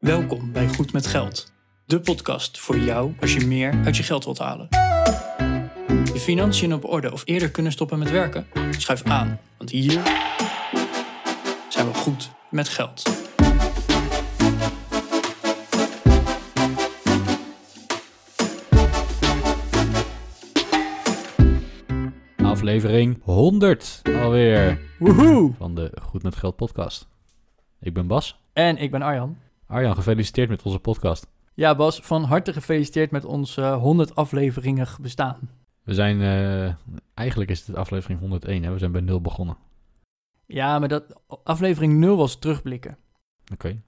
Welkom bij Goed met Geld, de podcast voor jou als je meer uit je geld wilt halen. Je financiën op orde of eerder kunnen stoppen met werken? Schuif aan, want hier zijn we goed met geld. Aflevering 100 alweer Woehoe! van de Goed met Geld podcast. Ik ben Bas. En ik ben Arjan. Arjan, gefeliciteerd met onze podcast. Ja, Bas, van harte gefeliciteerd met ons eh, 100 afleveringen bestaan. We zijn, eh, eigenlijk is het aflevering 101, hè? we zijn bij 0 begonnen. Ja, maar dat aflevering 0 was terugblikken. Oké.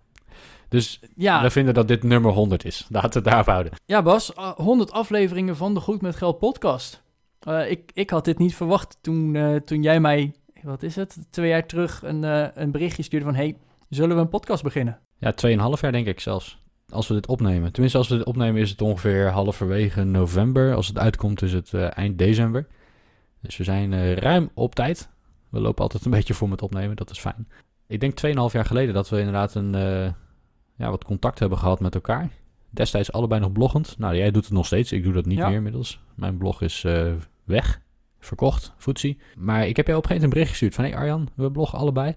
Dus Ja, we vinden dat dit nummer 100 is. Laten we het daarop houden. ja Bas, eh, 100 afleveringen van de Goed met Geld podcast. Eh, ik, ik had dit niet verwacht toen, eh, toen jij mij, wat is het, twee jaar terug een, eh, een berichtje stuurde van... hey, zullen we een podcast beginnen? Ja, 2,5 jaar denk ik zelfs. Als we dit opnemen. Tenminste, als we dit opnemen is het ongeveer halverwege november. Als het uitkomt is het eh, eind december. Dus we zijn eh, ruim op tijd. We lopen altijd een beetje voor met opnemen, dat is fijn. Ik denk 2,5 jaar geleden dat we inderdaad een, eh, ja, wat contact hebben gehad met elkaar. Destijds allebei nog bloggend. Nou, jij doet het nog steeds. Ik doe dat niet Ja. meer inmiddels. Mijn blog is weg. Verkocht, Footsie. Maar ik heb jou op een gegeven moment een bericht gestuurd van... Hé hey Arjan, we bloggen allebei.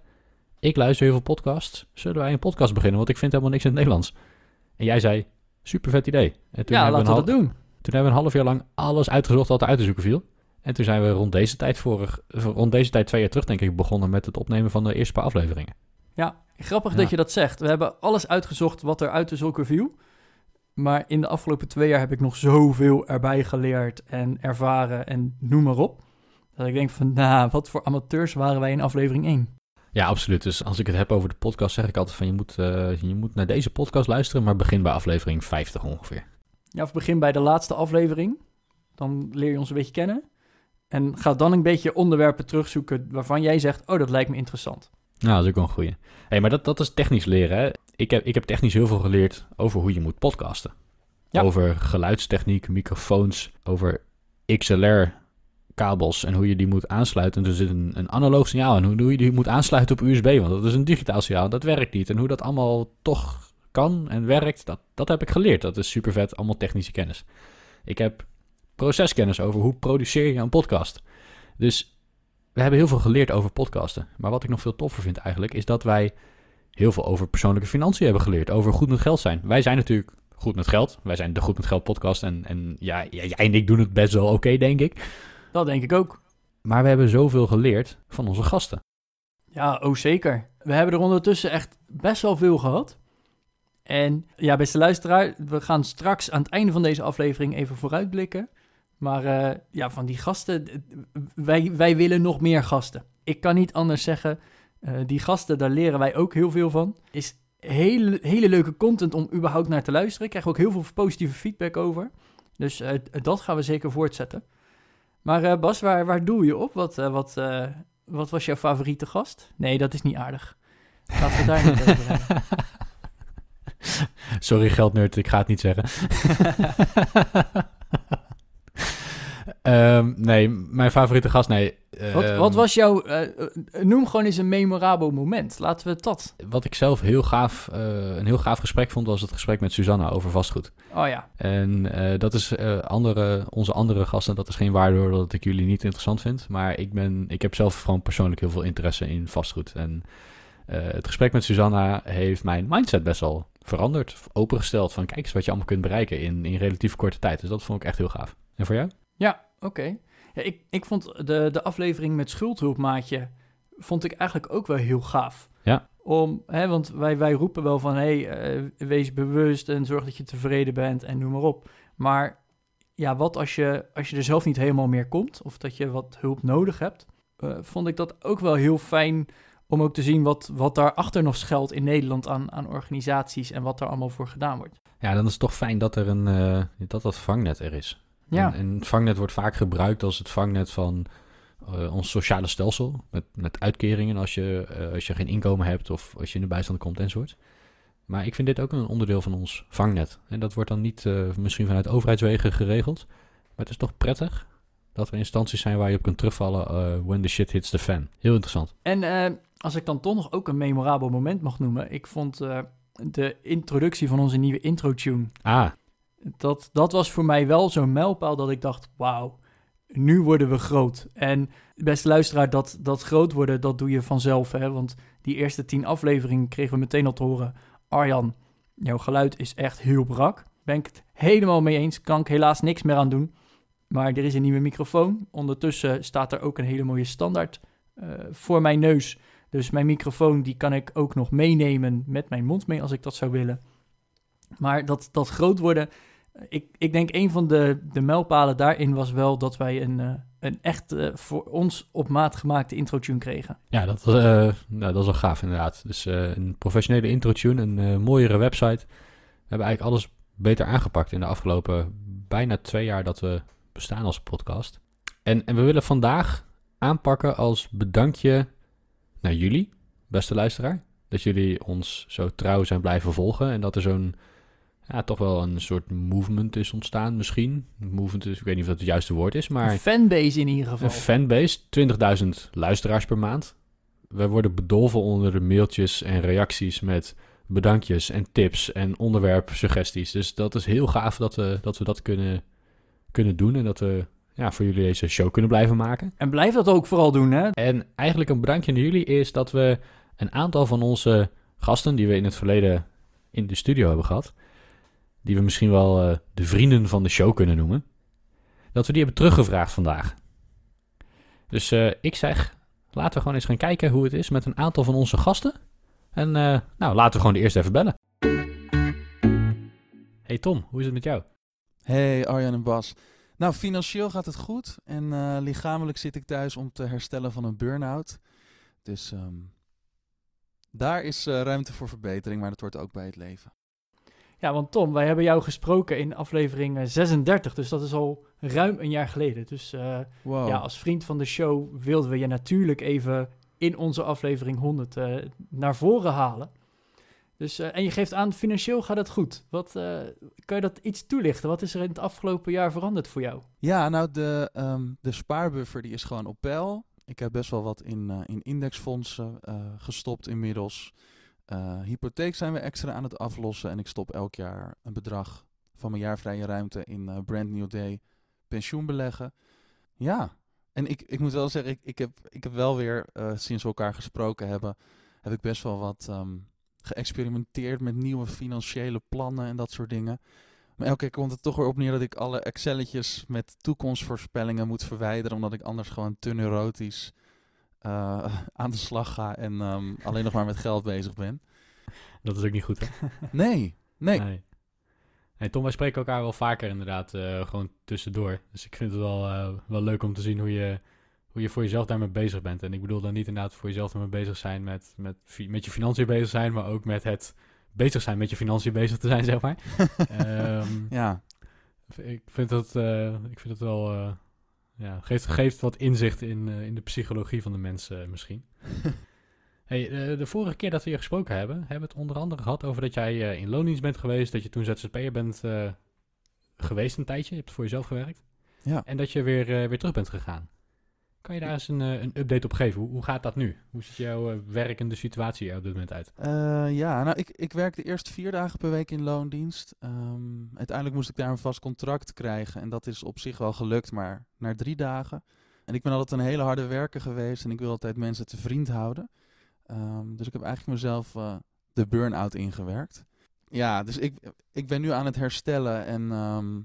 Ik luister heel veel podcasts. Zullen wij een podcast beginnen? Want ik vind helemaal niks in het Nederlands. En jij zei, super vet idee. En toen ja, hebben we laten we een dat doen. Toen hebben we een half jaar lang alles uitgezocht wat er uit te zoeken viel. En toen zijn we rond deze tijd vorig, rond deze tijd twee jaar terug denk ik begonnen met het opnemen van de eerste paar afleveringen. Ja, grappig Ja. dat je dat zegt. We hebben alles uitgezocht wat er uit de zulke viel. Maar in de afgelopen twee jaar heb ik nog zoveel erbij geleerd en ervaren en noem maar op. Dat ik denk van, nou, wat voor amateurs waren wij in aflevering 1? Ja, absoluut. Dus als ik het heb over de podcast zeg ik altijd van je moet, eh, je moet naar deze podcast luisteren, maar begin bij aflevering 50 ongeveer. Ja, of begin bij de laatste aflevering. Dan leer je ons een beetje kennen. En ga dan een beetje onderwerpen terugzoeken waarvan jij zegt, oh, dat lijkt me interessant. Nou, dat is ook wel een goeie. Hey, maar dat, dat is technisch leren. Hè? Ik, heb, ik heb technisch heel veel geleerd over hoe je moet podcasten. Ja. Over geluidstechniek, microfoons, over XLR-kabels en hoe je die moet aansluiten. Er zit een, een analoog signaal en hoe, hoe je die moet aansluiten op USB, want dat is een digitaal signaal. Dat werkt niet. En hoe dat allemaal toch kan en werkt, dat, dat heb ik geleerd. Dat is super vet, allemaal technische kennis. Ik heb proceskennis over hoe produceer je een podcast. Dus we hebben heel veel geleerd over podcasten. Maar wat ik nog veel toffer vind eigenlijk, is dat wij heel veel over persoonlijke financiën hebben geleerd. Over goed met geld zijn. Wij zijn natuurlijk goed met geld. Wij zijn de Goed met Geld podcast. En, en ja, ja, jij en ik doen het best wel oké, denk ik. Dat denk ik ook. Maar we hebben zoveel geleerd van onze gasten. Ja, oh zeker. We hebben er ondertussen echt best wel veel gehad. En ja, beste luisteraar, we gaan straks aan het einde van deze aflevering even vooruitblikken. Maar eh, ja, van die gasten, wij, wij willen nog meer gasten. Ik kan niet anders zeggen, eh, die gasten, daar leren wij ook heel veel van. Is hele, hele leuke content om überhaupt naar te luisteren. Ik krijg ook heel veel positieve feedback over. Dus eh, dat gaan we zeker voortzetten. Maar eh, Bas, waar, waar doe je op? Wat, eh, wat, eh, wat was jouw favoriete gast? Nee, dat is niet aardig. Laten we het daar niet over hebben. Sorry, geldnerd, ik ga het niet zeggen. Ehm, nee, mijn favoriete gast, nee. Wat, ehm, wat was jouw... eh, eh, noem gewoon eens een memorabel moment. Laten we dat... Wat ik zelf heel gaaf, eh, een heel gaaf gesprek vond, was het gesprek met Susanna over vastgoed. Oh ja. En dat is andere, onze andere gasten, dat is geen waarde dat ik jullie niet interessant vind. Maar ik, ben, ik heb zelf gewoon persoonlijk heel veel interesse in vastgoed. En het gesprek met Susanna heeft mijn mindset best wel veranderd, opengesteld. Van kijk eens wat je allemaal kunt bereiken in, in relatief korte tijd. Dus dat vond ik echt heel gaaf. En voor jou? Ja, oké. Ja, ik, ik vond de, de aflevering met schuldhulpmaatje... vond ik eigenlijk ook wel heel gaaf. Ja. Om, hè, want wij, wij roepen wel van... hey, eh, wees bewust en zorg dat je tevreden bent en noem maar op. Maar ja, wat als je, als je er zelf niet helemaal meer komt... of dat je wat hulp nodig hebt... eh, vond ik dat ook wel heel fijn om ook te zien wat, wat daarachter nog schuilt in Nederland aan, aan organisaties en wat daar allemaal voor gedaan wordt. Ja, dan is het toch fijn dat er een eh, dat dat vangnet er is. Ja, En, en het vangnet wordt vaak gebruikt als het vangnet van eh, ons sociale stelsel. Met, met uitkeringen als je, eh, als je geen inkomen hebt of als je in de bijstand komt enzovoort. Maar ik vind dit ook een onderdeel van ons vangnet. En dat wordt dan niet eh, misschien vanuit overheidswegen geregeld. Maar het is toch prettig dat er instanties zijn waar je op kunt terugvallen when the shit hits the fan. Heel interessant. en als ik dan toch nog ook een memorabel moment mag noemen. Ik vond de introductie van onze nieuwe intro-tune. Ah, Dat, dat was voor mij wel zo'n mijlpaal dat ik dacht, wauw, nu worden we groot. En beste luisteraar, dat, dat groot worden, dat doe je vanzelf. Hè? Want die eerste tien afleveringen kregen we meteen al te horen. Arjan, jouw geluid is echt heel brak. Ben ik het helemaal mee eens. Kan ik helaas niks meer aan doen. Maar er is een nieuwe microfoon. Ondertussen staat er ook een hele mooie standaard eh, voor mijn neus. Dus mijn microfoon die kan ik ook nog meenemen met mijn mond mee als ik dat zou willen. Maar dat, dat groot worden, ik, ik denk een van de, de mijlpalen daarin was wel dat wij een, eh, een echt eh, voor ons op maat gemaakte intro-tune kregen. ja, dat, was, eh, dat is wel gaaf inderdaad. Dus een professionele intro-tune, een mooiere website. We hebben eigenlijk alles beter aangepakt in de afgelopen bijna twee jaar dat we bestaan als podcast. En, en we willen vandaag aanpakken als bedankje naar jullie, beste luisteraar. Dat jullie ons zo trouw zijn blijven volgen en dat er zo'n, ja, toch wel een soort movement is ontstaan misschien. Movement is, ik weet niet of dat het juiste woord is, maar... Een fanbase in ieder geval. Een fanbase, 20.000 luisteraars per maand. We worden bedolven onder de mailtjes en reacties met bedankjes en tips en onderwerpsuggesties. Dus dat is heel gaaf dat we dat, we dat kunnen, kunnen doen en dat we ja, voor jullie deze show kunnen blijven maken. En blijf dat ook vooral doen, hè? En eigenlijk een bedankje naar jullie is dat we een aantal van onze gasten die we in het verleden in de studio hebben gehad, die we misschien wel eh, de vrienden van de show kunnen noemen, dat we die hebben teruggevraagd vandaag. Dus eh, ik zeg, laten we gewoon eens gaan kijken hoe het is met een aantal van onze gasten. En eh, nou, laten we gewoon de eerste even bellen. Hey Tom, hoe is het met jou? Hey Arjan en Bas. Nou, financieel gaat het goed en lichamelijk zit ik thuis om te herstellen van een burn-out. Dus ehm, daar is ruimte voor verbetering, maar dat hoort ook bij het leven. Ja, want Tom, wij hebben jou gesproken in aflevering eh, 36, dus dat is al ruim een jaar geleden. Dus eh, Wow. ja, als vriend van de show wilden we je natuurlijk even in onze aflevering 100 eh, naar voren halen. Dus, eh, en je geeft aan, financieel gaat het goed. Wat, eh, kan je dat iets toelichten? Wat is er in het afgelopen jaar veranderd voor jou? Ja, nou, de, ehm, de spaarbuffer die is gewoon op peil. Ik heb best wel wat in, eh, in indexfondsen eh, gestopt inmiddels. Eh, hypotheek zijn we extra aan het aflossen en ik stop elk jaar een bedrag van mijn jaarvrije ruimte in eh, Brand New Day pensioen beleggen. Ja, en ik, ik moet wel zeggen, ik, ik, heb, ik heb wel weer, eh, sinds we elkaar gesproken hebben, heb ik best wel wat ehm, geëxperimenteerd met nieuwe financiële plannen en dat soort dingen. Maar elke keer komt het toch weer op neer dat ik alle Excelletjes met toekomstvoorspellingen moet verwijderen, omdat ik anders gewoon te neurotisch eh, aan de slag ga en ehm, alleen nog maar met geld bezig ben. Dat is ook niet goed, hè? Nee, nee. Nee. Nee, Tom, wij spreken elkaar wel vaker inderdaad eh, gewoon tussendoor. Dus ik vind het wel, eh, wel leuk om te zien hoe je, hoe je voor jezelf daarmee bezig bent. En ik bedoel dan niet inderdaad voor jezelf ermee bezig zijn met, met, met je financiën bezig zijn, maar ook met het bezig zijn met je financiën bezig te zijn, zeg maar. Ehm, Ja, ik vind dat, ik vind dat wel, ja, geeft, geeft wat inzicht in, eh, in de psychologie van de mensen misschien. Hey, eh, de vorige keer dat we hier gesproken hebben, hebben we het onder andere gehad over dat jij eh, in loondienst bent geweest, dat je toen ZZP'er bent eh, geweest een tijdje, je hebt voor jezelf gewerkt, ja. en dat je weer, weer terug bent gegaan. Kan je daar eens een, eh, een update op geven? Hoe, hoe gaat dat nu? Hoe ziet jouw eh, werkende situatie er op dit moment uit? Eh, ja, nou, ik, ik werkte eerst vier dagen per week in loondienst. Ehm, uiteindelijk moest ik daar een vast contract krijgen. En dat is op zich wel gelukt, maar naar drie dagen. En ik ben altijd een hele harde werker geweest en ik wil altijd mensen te vriend houden. Ehm, dus ik heb eigenlijk mezelf de burn-out ingewerkt. Ja, dus ik, ik ben nu aan het herstellen en ehm,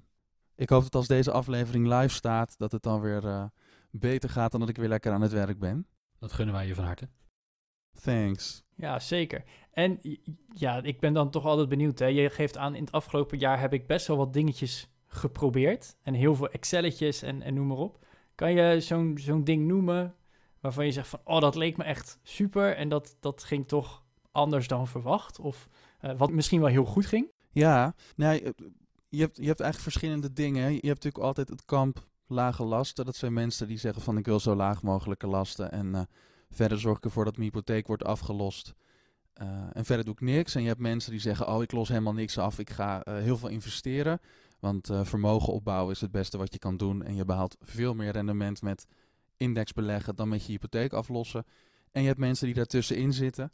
ik hoop dat als deze aflevering live staat, dat het dan weer beter gaat dan dat ik weer lekker aan het werk ben. Dat gunnen wij je van harte. Thanks. Ja, zeker. En ja, ik ben dan toch altijd benieuwd. Hè? Je geeft aan, in het afgelopen jaar heb ik best wel wat dingetjes geprobeerd. En heel veel Excelletjes en, en noem maar op. Kan je zo'n zo'n ding noemen waarvan je zegt van... oh, dat leek me echt super en dat, dat ging toch anders dan verwacht? Of eh, wat misschien wel heel goed ging? Ja, nou, je, je hebt, je hebt eigenlijk verschillende dingen. hè. Je hebt natuurlijk altijd het kamp lage lasten. Dat zijn mensen die zeggen van ik wil zo laag mogelijke lasten. En eh, verder zorg ik ervoor dat mijn hypotheek wordt afgelost. Eh, en verder doe ik niks. En je hebt mensen die zeggen oh ik los helemaal niks af. Ik ga eh, heel veel investeren. Want vermogen opbouwen is het beste wat je kan doen. En je behaalt veel meer rendement met index beleggen dan met je hypotheek aflossen. En je hebt mensen die daartussenin zitten.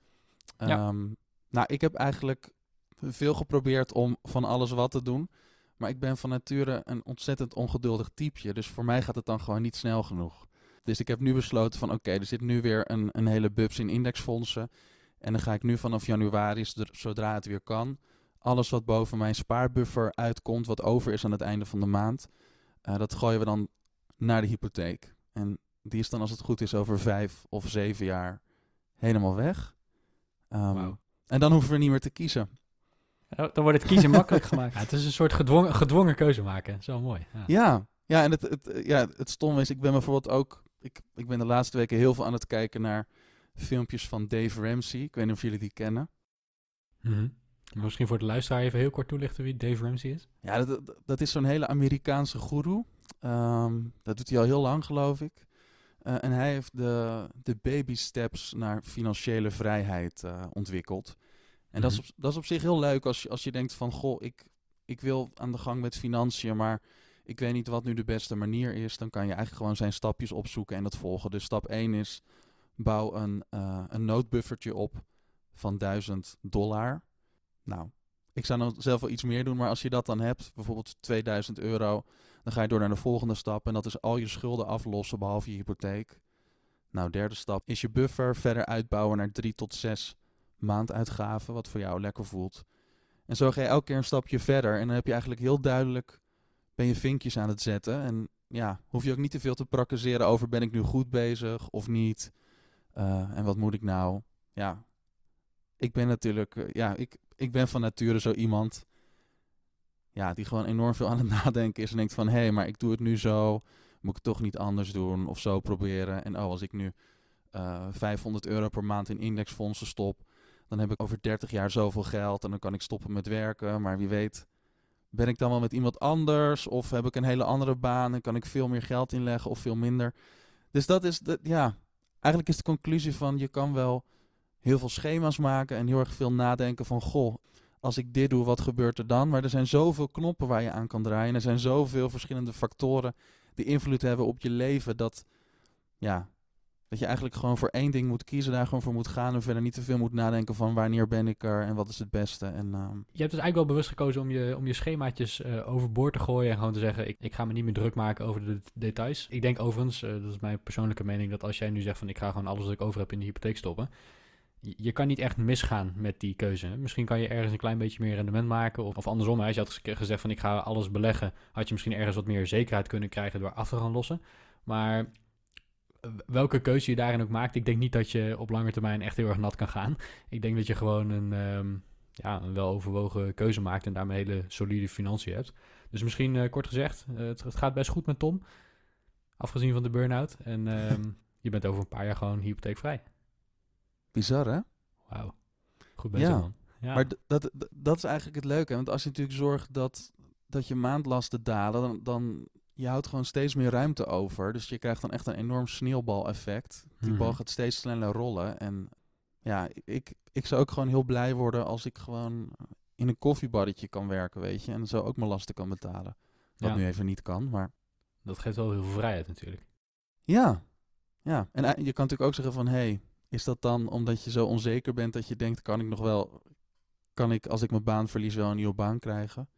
Ja. Ehm, nou, ik heb eigenlijk veel geprobeerd om van alles wat te doen. Maar ik ben van nature een ontzettend ongeduldig typeje. Dus voor mij gaat het dan gewoon niet snel genoeg. Dus ik heb nu besloten van oké, er zit nu weer een, een hele bubs in indexfondsen. En dan ga ik nu vanaf januari, zodra het weer kan, alles wat boven mijn spaarbuffer uitkomt, wat over is aan het einde van de maand, uh, dat gooien we dan naar de hypotheek. En die is dan, als het goed is, over vijf of zeven jaar helemaal weg. Um, En dan hoeven we niet meer te kiezen. Dan wordt het kiezen makkelijk gemaakt. Ja, het is een soort gedwongen, gedwongen keuze maken. Zo mooi. Ja, ja, ja en het, het, ja, het stom is, ik ben bijvoorbeeld ook... Ik, ik ben de laatste weken heel veel aan het kijken naar filmpjes van Dave Ramsey. Ik weet niet of jullie die kennen. Mm Misschien voor de luisteraar even heel kort toelichten wie Dave Ramsey is. Ja, dat, dat is zo'n hele Amerikaanse guru. Ehm, dat doet hij al heel lang, geloof ik. Uh, en hij heeft de, de baby steps naar financiële vrijheid uh, ontwikkeld. En dat, is mhm. op, dat is op zich heel leuk als je, als je denkt van... Goh, ik, ik wil aan de gang met financiën, maar ik weet niet wat nu de beste manier is. Dan kan je eigenlijk gewoon zijn stapjes opzoeken en dat volgen. Dus stap 1 is bouw een, uh, een noodbuffertje op van 1000 dollar. Nou, ik zou dan zelf wel iets meer doen, maar als je dat dan hebt, bijvoorbeeld 2000 euro, dan ga je door naar de volgende stap en dat is al je schulden aflossen behalve je hypotheek. Nou, derde stap is je buffer verder uitbouwen naar 3 tot 6 maanduitgaven, wat voor jou lekker voelt. En zo ga je elke keer een stapje verder en dan heb je eigenlijk heel duidelijk, ben je vinkjes aan het zetten. En ja, hoef je ook niet te veel te praktiseren over ben ik nu goed bezig of niet. Uh, en wat moet ik nou? Ja, ik ben natuurlijk, uh, ja, ik, ik ben van nature zo iemand ja, die gewoon enorm veel aan het nadenken is en denkt van hé, hey, maar ik doe het nu zo, moet ik toch niet anders doen of zo proberen. En oh, als ik nu uh, eh, 500 euro per maand in indexfondsen stop, dan heb ik over 30 jaar zoveel geld en dan kan ik stoppen met werken. Maar wie weet, ben ik dan wel met iemand anders of heb ik een hele andere baan en kan ik veel meer geld inleggen of veel minder. Dus dat is, de, ja, eigenlijk is de conclusie van je kan wel heel veel schema's maken en heel erg veel nadenken van goh, als ik dit doe, wat gebeurt er dan? Maar er zijn zoveel knoppen waar je aan kan draaien. Er zijn zoveel verschillende factoren die invloed hebben op je leven dat ja, dat je eigenlijk gewoon voor één ding moet kiezen, daar gewoon voor moet gaan en verder niet te veel moet nadenken van wanneer ben ik er en wat is het beste. En, uh... Je hebt dus eigenlijk wel bewust gekozen om je, om je schemaatjes uh, overboord te gooien en gewoon te zeggen, ik, ik ga me niet meer druk maken over de details. Ik denk overigens, uh, dat is mijn persoonlijke mening, dat als jij nu zegt van ik ga gewoon alles wat ik over heb in de hypotheek stoppen, je kan niet echt misgaan met die keuze. Misschien kan je ergens een klein beetje meer rendement maken. Of, of andersom, als je had gezegd van ik ga alles beleggen, had je misschien ergens wat meer zekerheid kunnen krijgen door af te gaan lossen. Maar welke keuze je daarin ook maakt, ik denk niet dat je op lange termijn echt heel erg nat kan gaan. Ik denk dat je gewoon een, um, ja, een weloverwogen keuze maakt en daarmee hele solide financiën hebt. Dus misschien uh, kort gezegd, uh, het, het, gaat best goed met Tom. Afgezien van de burn-out. En um, je bent over een paar jaar gewoon hypotheekvrij. Bizar, hè? Wauw. Goed bezig, ja. man. Ja. Maar dat, dat is eigenlijk het leuke. Want als je natuurlijk zorgt dat, dat je maandlasten dalen, dan, dan je houdt gewoon steeds meer ruimte over. Dus je krijgt dan echt een enorm sneeuwbaleffect. Die bal mhm. gaat steeds sneller rollen. En ja, ik, ik zou ook gewoon heel blij worden als ik gewoon in een koffiebarretje kan werken, weet je. En zo ook mijn lasten kan betalen. Wat nu even niet kan, maar... Dat geeft wel heel veel vrijheid natuurlijk. Ja, ja. En je kan natuurlijk ook zeggen van, hé, hey, is dat dan omdat je zo onzeker bent dat je denkt, kan ik nog wel, kan ik als ik mijn baan verlies wel een nieuwe baan krijgen?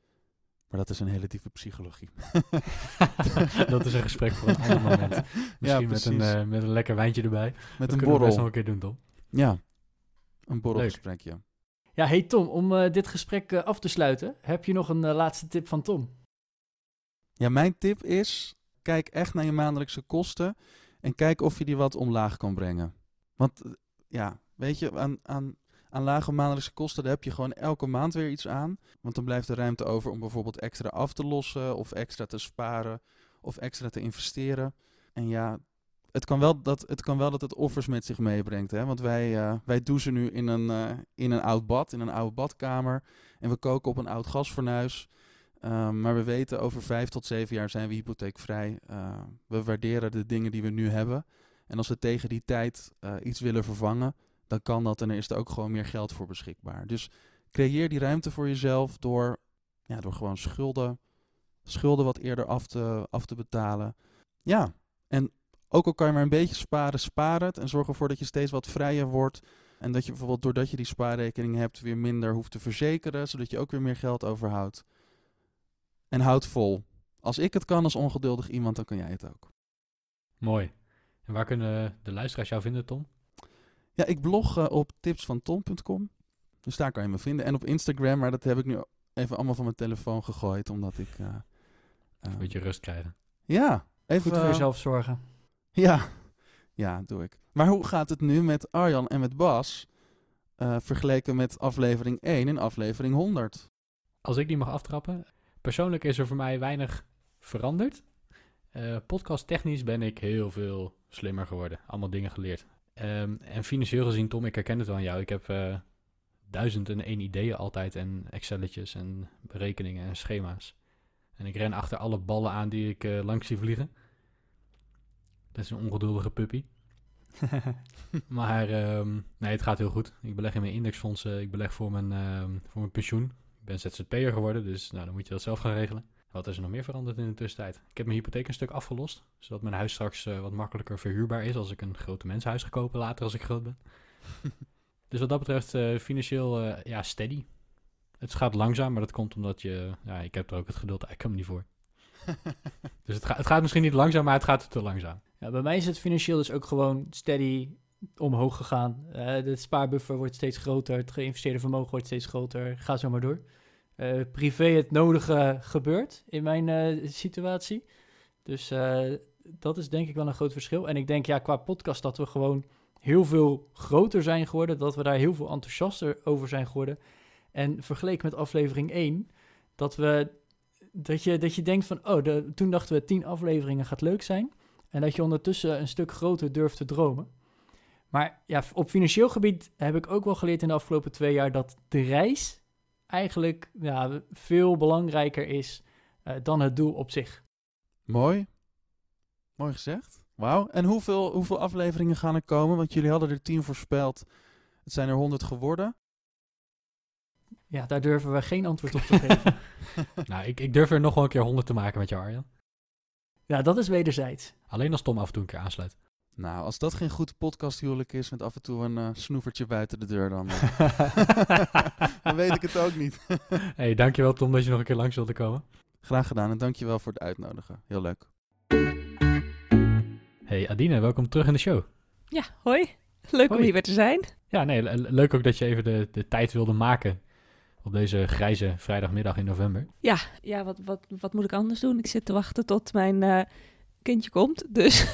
Maar dat is een hele diepe psychologie. dat is een gesprek voor een ander moment. Misschien ja, met, een, uh, met een lekker wijntje erbij. Met dat een borrel. We best nog een keer doen, Tom. Ja, een borrelgesprekje. Ja, hey Tom, om uh, dit gesprek uh, af te sluiten, heb je nog een laatste tip van Tom? Ja, mijn tip is, kijk echt naar je maandelijkse kosten en kijk of je die wat omlaag kan brengen. Want ja, weet je, aan, aan aan lage maandelijkse kosten, daar heb je gewoon elke maand weer iets aan. Want dan blijft er ruimte over om bijvoorbeeld extra af te lossen, of extra te sparen, of extra te investeren. En ja, het kan wel dat het, kan wel dat het offers met zich meebrengt. Hè? Want wij, uh, wij douchen nu in een, uh, in een oud bad, in een oude badkamer. En we koken op een oud gasfornuis. Uh, maar we weten, over vijf tot zeven jaar zijn we hypotheekvrij. Uh, we waarderen de dingen die we nu hebben. En als we tegen die tijd iets willen vervangen, dan kan dat en er is er ook gewoon meer geld voor beschikbaar. Dus creëer die ruimte voor jezelf door, ja, door gewoon schulden, schulden wat eerder af te, af te betalen. Ja, en ook al kan je maar een beetje sparen, spaar het en zorg ervoor dat je steeds wat vrijer wordt. En dat je bijvoorbeeld doordat je die spaarrekening hebt weer minder hoeft te verzekeren, zodat je ook weer meer geld overhoudt. En houd vol. Als ik het kan als ongeduldig iemand, dan kan jij het ook. Mooi. En waar kunnen de luisteraars jou vinden, Tom? Ja, ik blog eh, op tipsvantom.com. Dus daar kan je me vinden. En op Instagram, maar dat heb ik nu even allemaal van mijn telefoon gegooid, omdat ik... eh, eh, Een beetje rust krijgen. Ja, even... Goed voor eh, jezelf zorgen. Ja, ja, doe ik. Maar hoe gaat het nu met Arjan en met Bas eh, vergeleken met aflevering 1 en aflevering 100? Als ik die mag aftrappen. Persoonlijk is er voor mij weinig veranderd. Eh podcast technisch ben ik heel veel slimmer geworden. Allemaal dingen geleerd. Ehm, en financieel gezien, Tom, ik herken het wel aan jou. Ik heb eh duizend en één ideeën altijd. En Excelletjes en berekeningen en schema's. En ik ren achter alle ballen aan die ik eh, langs zie vliegen. Dat is een ongeduldige puppy. Maar ehm, nee, het gaat heel goed. Ik beleg in mijn indexfondsen. Ik beleg voor mijn, ehm, voor mijn pensioen. Ik ben ZZP'er geworden, dus nou, dan moet je dat zelf gaan regelen. Wat is er nog meer veranderd in de tussentijd? Ik heb mijn hypotheek een stuk afgelost. Zodat mijn huis straks eh, wat makkelijker verhuurbaar is als ik een grote mensenhuis ga kopen later als ik groot ben. dus wat dat betreft eh, financieel eh, ja, steady. Het gaat langzaam, maar dat komt omdat je... Ja, ik heb er ook het geduld eigenlijk niet voor. Dus het, ga- het gaat misschien niet langzaam, maar het gaat te langzaam. Ja, bij mij is het financieel dus ook gewoon steady omhoog gegaan. De spaarbuffer wordt steeds groter, het geïnvesteerde vermogen wordt steeds groter. Ga zo maar door. Eh, privé het nodige gebeurt in mijn eh, situatie. Dus eh, dat is denk ik wel een groot verschil. En ik denk ja, qua podcast dat we gewoon heel veel groter zijn geworden. Dat we daar heel veel enthousiaster over zijn geworden. En vergeleken met aflevering 1, dat, we, dat, je, dat je denkt van... Oh, de, toen dachten we 10 afleveringen gaat leuk zijn. En dat je ondertussen een stuk groter durft te dromen. Maar ja, op financieel gebied heb ik ook wel geleerd in de afgelopen twee jaar dat de reis eigenlijk ja, veel belangrijker is eh, dan het doel op zich. Mooi. Mooi gezegd. Wauw. En hoeveel, hoeveel afleveringen gaan er komen? Want jullie hadden er 10 voorspeld. Het zijn er 100 geworden. Ja, daar durven we geen antwoord op te geven. nou, ik, ik durf er nog wel een keer honderd te maken met jou, Arjan. ja, dat is wederzijds. Alleen als Tom af en toe een keer aansluit. Nou, als dat geen goed podcasthuwelijk is met af en toe een eh, snoevertje buiten de deur, dan, eh, dan weet ik het ook niet. hey, dankjewel Tom dat je nog een keer langs wilde komen. Graag gedaan en dankjewel voor het uitnodigen. Heel leuk. Hey Adine, welkom terug in de show. Ja, hoi. Leuk om hier weer te zijn. Ja, nee, le- leuk ook dat je even de, de tijd wilde maken op deze grijze vrijdagmiddag in november. Ja, wat, wat, wat moet ik anders doen? Ik zit te wachten tot mijn eh, kindje komt. Dus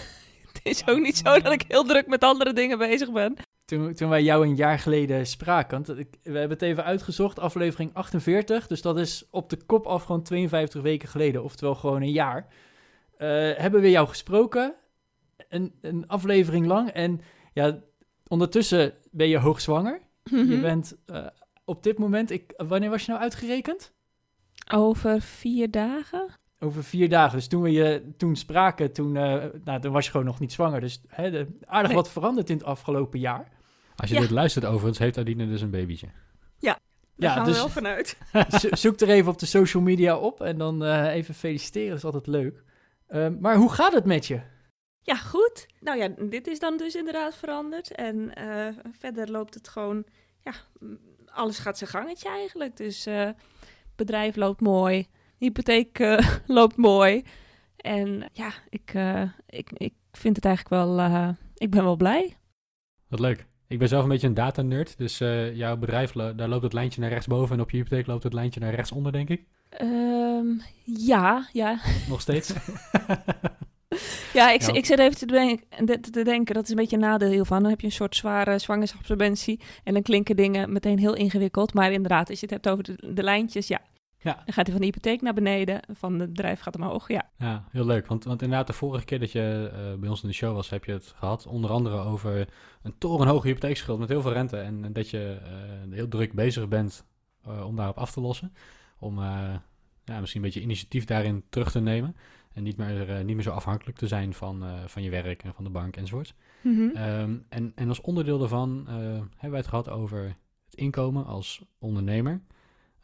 is ook niet zo dat ik heel druk met andere dingen bezig ben. Toen, toen wij jou een jaar geleden spraken, want ik, we hebben het even uitgezocht, aflevering 48, dus dat is op de kop af gewoon 52 weken geleden, oftewel gewoon een jaar. Eh, hebben we jou gesproken, een, een aflevering lang, en ja, ondertussen ben je hoogzwanger. Je Mhm. bent eh, op dit moment, ik, wanneer was je nou uitgerekend? Over vier dagen? Over vier dagen. Dus toen we je toen spraken, toen, eh, nou, toen was je gewoon nog niet zwanger. Dus hè, de, aardig Nee. wat veranderd in het afgelopen jaar. Als je Ja. dit luistert overigens, heeft Adine dus een babytje. Daar Ja, gaan dus- we wel vanuit. Zo- Zoek er even op de social media op en dan eh, even feliciteren, dat is altijd leuk. Ehm, maar hoe gaat het met je? Ja, goed. Nou ja, dit is dan dus inderdaad veranderd. En eh, verder loopt het gewoon... Ja, alles gaat zijn gangetje eigenlijk. Dus eh bedrijf loopt mooi. Hypotheek eh, loopt mooi. En ja, ik, eh, ik, ik vind het eigenlijk wel... eh, ik ben wel blij. Wat leuk. Ik ben zelf een beetje een data-nerd, dus jouw bedrijf, daar loopt het lijntje naar rechtsboven en op je hypotheek loopt het lijntje naar rechtsonder, denk ik. Ehm, ja, ja. Nog steeds. Ja, ik, Ja. ik zit even te, denken, te, te denken, dat is een beetje een nadeel hiervan. Dan heb je een soort zware zwangerschapsabsorbentie en dan klinken dingen meteen heel ingewikkeld. Maar inderdaad, als je het hebt over de, de lijntjes, ja. Ja. Dan gaat hij van de hypotheek naar beneden, van het bedrijf gaat omhoog, ja. Ja, heel leuk. Want, want inderdaad, de vorige keer dat je eh, bij ons in de show was, heb je het gehad. Onder andere over een torenhoge hypotheekschuld met heel veel rente. En, en dat je eh, heel druk bezig bent eh, om daarop af te lossen. Om ja, misschien een beetje initiatief daarin terug te nemen. En niet meer, niet meer zo afhankelijk te zijn van, van je werk en van de bank enzovoort. Ehm, en, en als onderdeel daarvan hebben wij het gehad over het inkomen als ondernemer,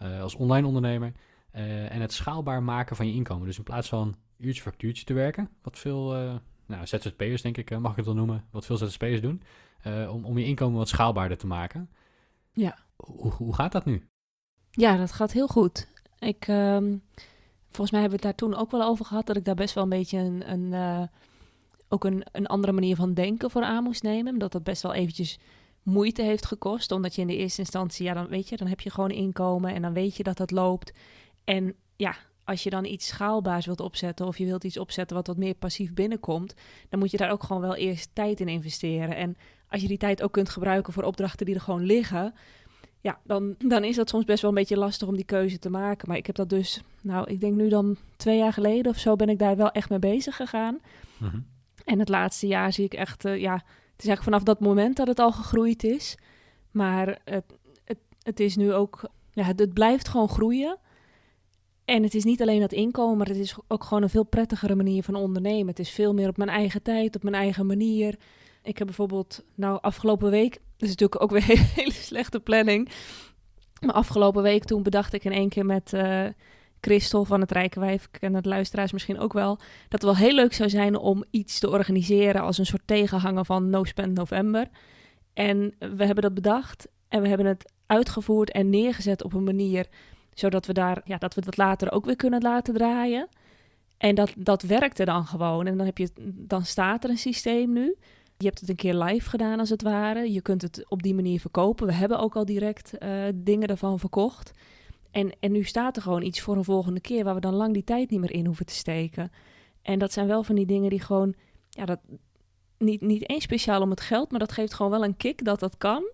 eh, als online ondernemer, eh, en het schaalbaar maken van je inkomen. Dus in plaats van uurtje factuurtje te werken, wat veel eh, nou, ZZP'ers denk ik, mag ik het wel noemen, wat veel ZZP'ers doen, om, om je inkomen wat schaalbaarder te maken. Ja. Hoe, hoe gaat dat nu? Ja, dat gaat heel goed. Ik, ehm, volgens mij hebben we het daar toen ook wel over gehad, dat ik daar best wel een beetje een, een, ook een, een andere manier van denken voor aan moest nemen. Dat dat best wel eventjes moeite heeft gekost, omdat je in de eerste instantie, ja, dan weet je, dan heb je gewoon inkomen en dan weet je dat dat loopt. En ja, als je dan iets schaalbaars wilt opzetten of je wilt iets opzetten wat wat meer passief binnenkomt, dan moet je daar ook gewoon wel eerst tijd in investeren. En als je die tijd ook kunt gebruiken voor opdrachten die er gewoon liggen, ja, dan, dan is dat soms best wel een beetje lastig om die keuze te maken. Maar ik heb dat dus, nou, ik denk nu dan twee jaar geleden of zo ben ik daar wel echt mee bezig gegaan. Mhm. En het laatste jaar zie ik echt, eh, ja, is eigenlijk vanaf dat moment dat het al gegroeid is. Maar het, het, het is nu ook, ja, het, blijft gewoon groeien. En het is niet alleen dat inkomen, maar het is ook gewoon een veel prettigere manier van ondernemen. Het is veel meer op mijn eigen tijd, op mijn eigen manier. Ik heb bijvoorbeeld, nou, afgelopen week, dat is natuurlijk ook weer een hele slechte planning. Maar afgelopen week toen bedacht ik in één keer met eh Christel van het Rijkenwijf, ik ken het luisteraars misschien ook wel, dat het wel heel leuk zou zijn om iets te organiseren als een soort tegenhanger van No Spend November. En we hebben dat bedacht en we hebben het uitgevoerd en neergezet op een manier zodat we daar, ja, dat we dat later ook weer kunnen laten draaien. En dat, dat werkte dan gewoon. En dan, heb je, dan staat er een systeem nu. Je hebt het een keer live gedaan als het ware. Je kunt het op die manier verkopen. We hebben ook al direct eh, dingen ervan verkocht. En, en nu staat er gewoon iets voor een volgende keer waar we dan lang die tijd niet meer in hoeven te steken. En dat zijn wel van die dingen die gewoon, ja, dat niet, niet eens speciaal om het geld, maar dat geeft gewoon wel een kick dat dat kan.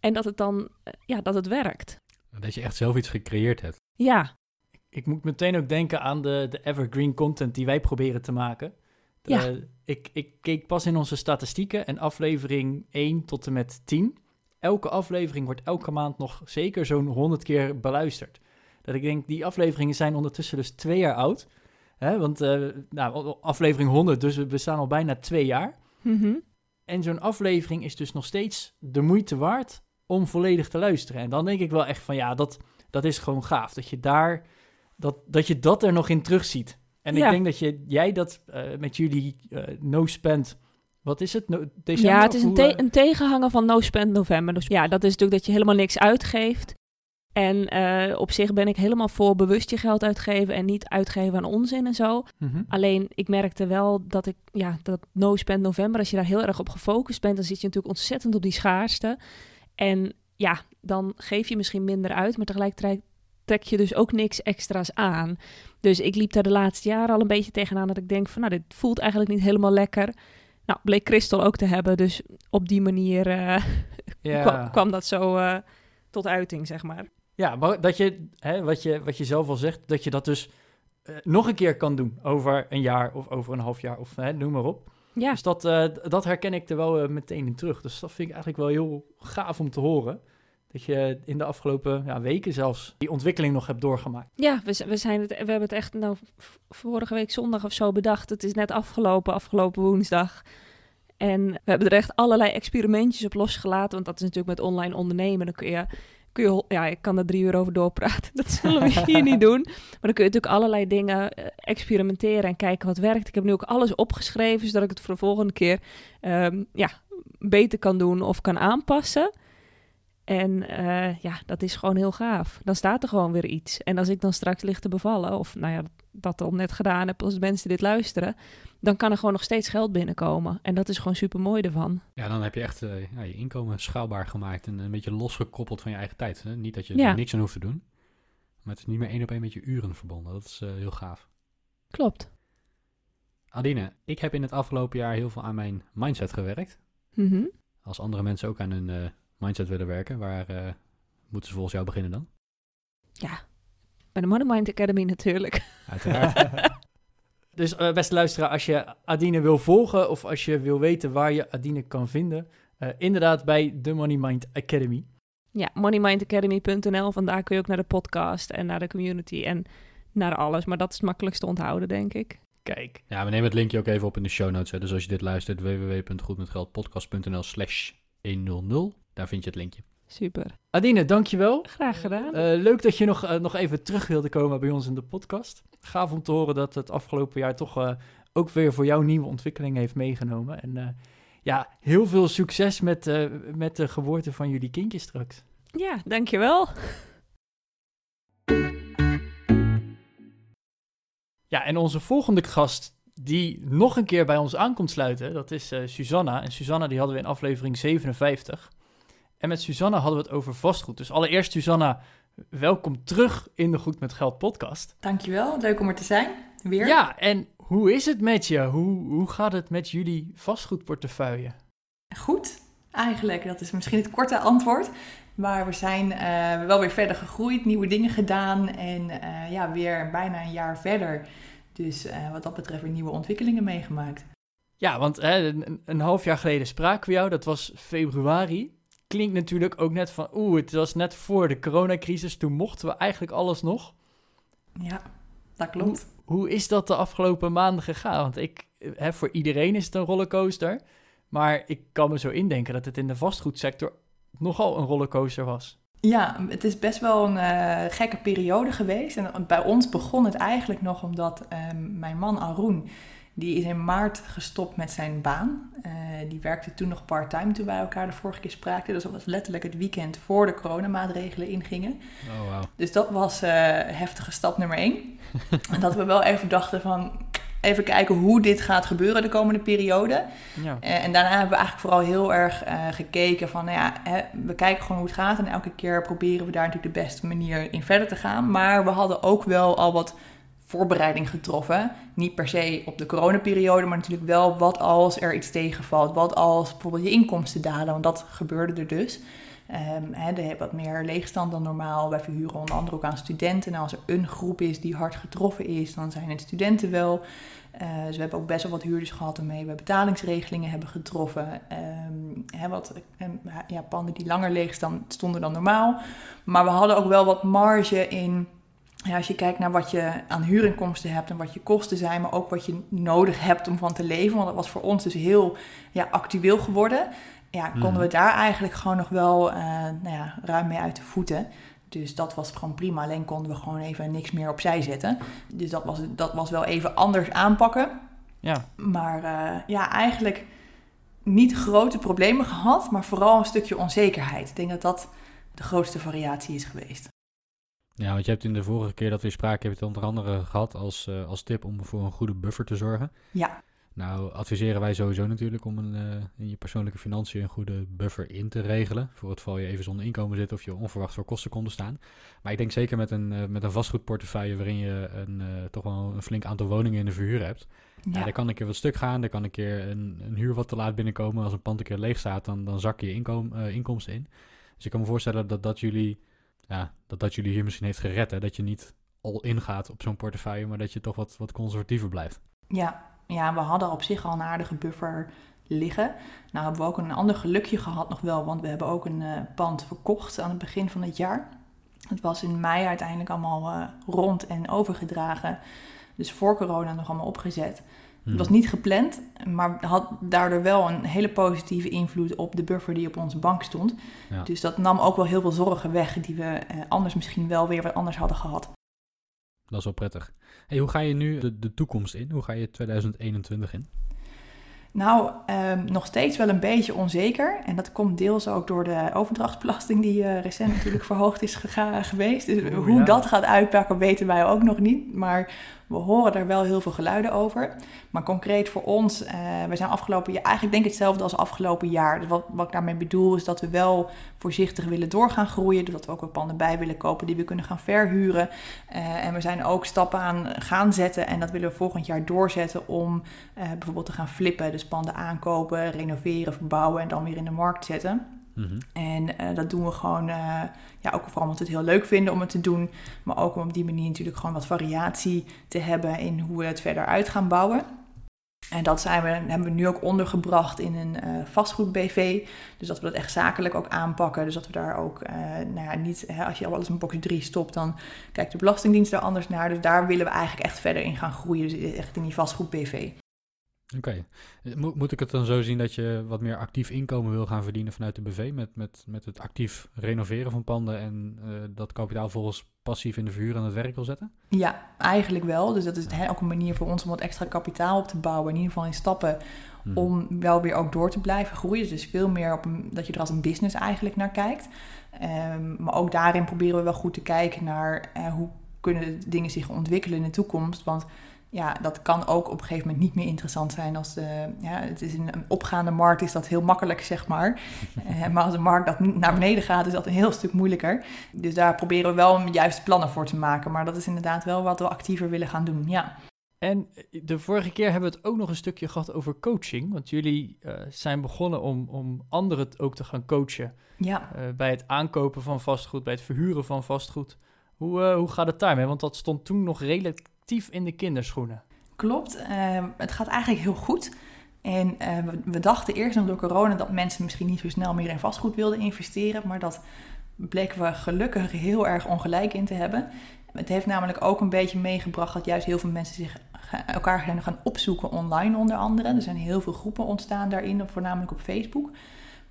En dat het dan, eh, ja, dat het werkt. Dat je echt zelf iets gecreëerd hebt. Ja, Ik moet meteen ook denken aan de, de evergreen content die wij proberen te maken. Ja. Eh, ik, ik keek pas in onze statistieken en aflevering 1 tot en met 10. Elke aflevering wordt elke maand nog zeker zo'n 100 keer beluisterd. Dat ik denk, die afleveringen zijn ondertussen dus twee jaar oud. Hè, want eh, nou, aflevering 100, dus we bestaan al bijna twee jaar. Mhm. En zo'n aflevering is dus nog steeds de moeite waard om volledig te luisteren. En dan denk ik wel echt van ja, dat, dat is gewoon gaaf. Dat je daar, dat, dat je dat er nog in terugziet. En Ja. ik denk dat je, jij dat eh, met jullie eh, no spend, wat is het? No, december, ja, het is een, te- eh, een tegenhanger van No Spend November. Dus ja, dat is natuurlijk dat je helemaal niks uitgeeft. En eh, op zich ben ik helemaal voor bewust je geld uitgeven en niet uitgeven aan onzin en zo. mhm. Alleen ik merkte wel dat ik, ja, dat No Spend November, als je daar heel erg op gefocust bent, dan zit je natuurlijk ontzettend op die schaarste. En ja, dan geef je misschien minder uit, maar tegelijkertijd trek je dus ook niks extra's aan. Dus ik liep daar de laatste jaren al een beetje tegenaan dat ik denk van, nou, dit voelt eigenlijk niet helemaal lekker. Nou, bleek Christel ook te hebben, dus op die manier eh, ja. kwam, kwam dat zo eh, tot uiting, zeg maar. Ja, maar dat je, hè, wat je, wat je zelf al zegt, dat je dat dus eh, nog een keer kan doen over een jaar of over een half jaar of hè, noem maar op. Ja, Dus dat, dat herken ik er wel meteen in terug. Dus dat vind ik eigenlijk wel heel gaaf om te horen. Dat je in de afgelopen ja, weken zelfs die ontwikkeling nog hebt doorgemaakt. Ja, we, we, zijn het, we hebben het echt nou, vorige week zondag of zo bedacht. Het is net afgelopen, afgelopen woensdag. En we hebben er echt allerlei experimentjes op losgelaten. Want dat is natuurlijk met online ondernemen. Dan kun je, kun je ja, ik kan er drie uur over doorpraten. Dat zullen we hier niet doen. Maar dan kun je natuurlijk allerlei dingen eh, experimenteren en kijken wat werkt. Ik heb nu ook alles opgeschreven, zodat ik het voor de volgende keer ehm, ja, beter kan doen of kan aanpassen. En eh, ja, dat is gewoon heel gaaf. Dan staat er gewoon weer iets. En als ik dan straks lig te bevallen, of nou ja, dat al net gedaan heb als mensen dit luisteren, dan kan er gewoon nog steeds geld binnenkomen. En dat is gewoon super mooi ervan. Ja, dan heb je echt eh, ja, je inkomen schaalbaar gemaakt en een beetje losgekoppeld van je eigen tijd. Hè? Niet dat je Ja. er niks aan hoeft te doen, maar het is niet meer één op één met je uren verbonden. Dat is eh, heel gaaf. Klopt. Adine, ik heb in het afgelopen jaar heel veel aan mijn mindset gewerkt. Mhm. Als andere mensen ook aan hun mindset willen werken, waar eh, moeten ze volgens jou beginnen dan? Ja, bij de Money Mind Academy natuurlijk. Uiteraard. Dus eh, beste luisteraar, als je Adine wil volgen of als je wil weten waar je Adine kan vinden, eh, inderdaad bij de Money Mind Academy. Ja, moneymindacademy.nl. Vandaar kun je ook naar de podcast en naar de community en naar alles. Maar dat is het makkelijkst te onthouden, denk ik. Kijk, ja, we nemen het linkje ook even op in de show notes. Hè. Dus als je dit luistert, www.goedmetgeldpodcast.nl slash 100. Daar vind je het linkje. Super. Adine, dankjewel. Graag gedaan. Eh, leuk dat je nog, eh, nog even terug wilde komen bij ons in de podcast. Gaaf om te horen dat het afgelopen jaar toch eh, ook weer voor jou nieuwe ontwikkelingen heeft meegenomen. En ja, heel veel succes met, met de geboorte van jullie kindjes straks. Ja, dankjewel. Ja, en onze volgende gast die nog een keer bij ons aankomt sluiten, dat is Susanna. En Susanna die hadden we in aflevering 57. En met Susanna hadden we het over vastgoed. Dus allereerst Susanna, welkom terug in de Goed met Geld podcast. Dankjewel, leuk om er te zijn. Weer. Ja, en hoe is het met je? Hoe, hoe gaat het met jullie vastgoedportefeuille? Goed, eigenlijk. Dat is misschien het korte antwoord. Maar we zijn eh, wel weer verder gegroeid, nieuwe dingen gedaan en eh, ja, weer bijna een jaar verder. Dus eh, wat dat betreft weer nieuwe ontwikkelingen meegemaakt. Ja, want hè, een, een half jaar geleden spraken we jou, dat was februari. Klinkt natuurlijk ook net van, oeh, het was net voor de coronacrisis, toen mochten we eigenlijk alles nog. Ja, dat klopt. Hoe, hoe is dat de afgelopen maanden gegaan? Want ik, hè, voor iedereen is het een rollercoaster. Maar ik kan me zo indenken dat het in de vastgoedsector nogal een rollercoaster was. Ja, het is best wel een uh, gekke periode geweest. En bij ons begon het eigenlijk nog omdat uh, mijn man Arun, die is in maart gestopt met zijn baan. Uh, die werkte toen nog part-time toen wij elkaar de vorige keer spraken. Dus dat was letterlijk het weekend voor de coronamaatregelen ingingen. Oh, wow. Dus dat was uh, heftige stap nummer één. en dat we wel even dachten van, even kijken hoe dit gaat gebeuren de komende periode. Ja. Uh, en daarna hebben we eigenlijk vooral heel erg gekeken van, nou ja, hè, we kijken gewoon hoe het gaat. En elke keer proberen we daar natuurlijk de beste manier in verder te gaan. Maar we hadden ook wel al wat voorbereiding getroffen. Niet per se op de coronaperiode, maar natuurlijk wel wat als er iets tegenvalt. Wat als bijvoorbeeld je inkomsten dalen, want dat gebeurde er dus. Um, er heeft wat meer leegstand dan normaal. Wij verhuren onder andere ook aan studenten. Nou, als er een groep is die hard getroffen is, dan zijn het studenten wel. Uh, dus we hebben ook best wel wat huurders gehad waarmee we betalingsregelingen hebben getroffen. Hè, wat, um, ja, panden die langer leeg stonden dan normaal. Maar we hadden ook wel wat marge in ja, als je kijkt naar wat je aan huurinkomsten hebt en wat je kosten zijn, maar ook wat je nodig hebt om van te leven. Want dat was voor ons dus heel ja, actueel geworden. Ja, konden mm. we daar eigenlijk gewoon nog wel uh, nou ja, ruim mee uit de voeten. Dus dat was gewoon prima. Alleen konden we gewoon even niks meer opzij zetten. Dus dat was, dat was wel even anders aanpakken. Ja. Maar uh, ja, eigenlijk niet grote problemen gehad, maar vooral een stukje onzekerheid. Ik denk dat dat de grootste variatie is geweest. Ja, want je hebt in de vorige keer dat we spraken, heb je het onder andere gehad als, uh, als tip om voor een goede buffer te zorgen. Ja. Nou, adviseren wij sowieso natuurlijk om een, uh, in je persoonlijke financiën een goede buffer in te regelen. Voor het geval je even zonder inkomen zit of je onverwacht voor kosten konden staan. Maar ik denk zeker met een, uh, met een vastgoedportefeuille waarin je een, uh, toch wel een flink aantal woningen in de verhuur hebt. Ja. ja daar kan een keer wat stuk gaan, daar kan een keer een, een huur wat te laat binnenkomen. Als een pand een keer leeg staat, dan, dan zak je inkom, inkomsten in. Dus ik kan me voorstellen dat dat jullie, ja, dat dat jullie hier misschien heeft gered. Hè? Dat je niet al ingaat op zo'n portefeuille, maar dat je toch wat, wat conservatiever blijft. Ja, ja, we hadden op zich al een aardige buffer liggen. Nou hebben we ook een ander gelukje gehad nog wel, want we hebben ook een uh, pand verkocht aan het begin van het jaar. Het was in mei uiteindelijk allemaal uh, rond en overgedragen. Dus voor corona nog allemaal opgezet. Hmm. Het was niet gepland, maar had daardoor wel een hele positieve invloed op de buffer die op onze bank stond. Ja. Dus dat nam ook wel heel veel zorgen weg die we uh, anders misschien wel weer wat anders hadden gehad. Dat is wel prettig. Hey, hoe ga je nu de, de toekomst in? Hoe ga je 2021 in? Nou, um, nog steeds wel een beetje onzeker. En dat komt deels ook door de overdrachtsbelasting die uh, recent natuurlijk verhoogd is geweest. Dus hoe ja. dat gaat uitpakken weten wij ook nog niet. Maar we horen er wel heel veel geluiden over. Maar concreet voor ons, uh, we zijn afgelopen jaar, eigenlijk denk ik hetzelfde als afgelopen jaar. Dus wat, wat ik daarmee bedoel is dat we wel voorzichtig willen doorgaan groeien. Dus dat we ook wat panden bij willen kopen die we kunnen gaan verhuren. Uh, en we zijn ook stappen aan gaan zetten en dat willen we volgend jaar doorzetten om uh, bijvoorbeeld te gaan flippen. Dus panden aankopen, renoveren, verbouwen en dan weer in de markt zetten. Mhm. En uh, dat doen we gewoon, uh, ja, ook vooral omdat we het heel leuk vinden om het te doen. Maar ook om op die manier natuurlijk gewoon wat variatie te hebben in hoe we het verder uit gaan bouwen. En dat zijn we, hebben we nu ook ondergebracht in een uh, vastgoed BV. Dus dat we dat echt zakelijk ook aanpakken. Dus dat we daar ook, uh, nou ja, niet, hè, als je alles in box 3 stopt, dan kijkt de Belastingdienst er anders naar. Dus daar willen we eigenlijk echt verder in gaan groeien. Dus echt in die vastgoed BV. Oké. Moet, moet ik het dan zo zien dat je wat meer actief inkomen wil gaan verdienen vanuit de BV met, met, met het actief renoveren van panden en eh, dat kapitaal volgens passief in de verhuur aan het werk wil zetten? Ja, eigenlijk wel. Dus dat is ook een manier voor ons om wat extra kapitaal op te bouwen. In ieder geval in stappen Mhm. om wel weer ook door te blijven groeien. Dus veel meer op een, dat je er als een business eigenlijk naar kijkt. Ehm, maar ook daarin proberen we wel goed te kijken naar eh, hoe kunnen dingen zich ontwikkelen in de toekomst. Want ja, dat kan ook op een gegeven moment niet meer interessant zijn als de, ja, het is een, een opgaande markt, is dat heel makkelijk, zeg maar. Eh, maar als de markt dat naar beneden gaat, is dat een heel stuk moeilijker. Dus daar proberen we wel juiste plannen voor te maken. Maar dat is inderdaad wel wat we actiever willen gaan doen, ja. En de vorige keer hebben we het ook nog een stukje gehad over coaching. Want jullie eh, zijn begonnen om, om anderen ook te gaan coachen. Ja, eh, bij het aankopen van vastgoed, bij het verhuren van vastgoed. Hoe, eh, hoe gaat het daarmee? Want dat stond toen nog relatief in de kinderschoenen. Klopt. Eh, het gaat eigenlijk heel goed. En eh, we, dachten eerst nog door corona dat mensen misschien niet zo snel meer in vastgoed wilden investeren. Maar dat bleken we gelukkig heel erg ongelijk in te hebben. Het heeft namelijk ook een beetje meegebracht dat juist heel veel mensen zich elkaar gaan opzoeken online onder andere. Er zijn heel veel groepen ontstaan daarin, voornamelijk op Facebook.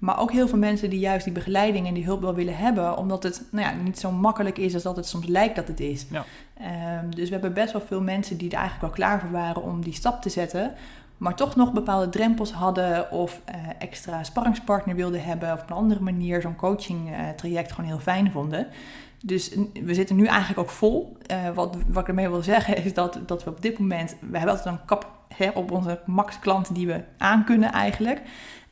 Maar ook heel veel mensen die juist die begeleiding en die hulp wel willen hebben, omdat het nou ja, niet zo makkelijk is als dat het soms lijkt dat het is. Ja. Ehm, dus we hebben best wel veel mensen die er eigenlijk wel klaar voor waren om die stap te zetten, maar toch nog bepaalde drempels hadden of eh, extra sparringspartner wilden hebben of op een andere manier zo'n coaching eh, traject gewoon heel fijn vonden. Dus we zitten nu eigenlijk ook vol. Eh, wat, wat ik ermee wil zeggen is dat, dat we op dit moment... We hebben altijd een kap hè, op onze max klanten die we aankunnen eigenlijk.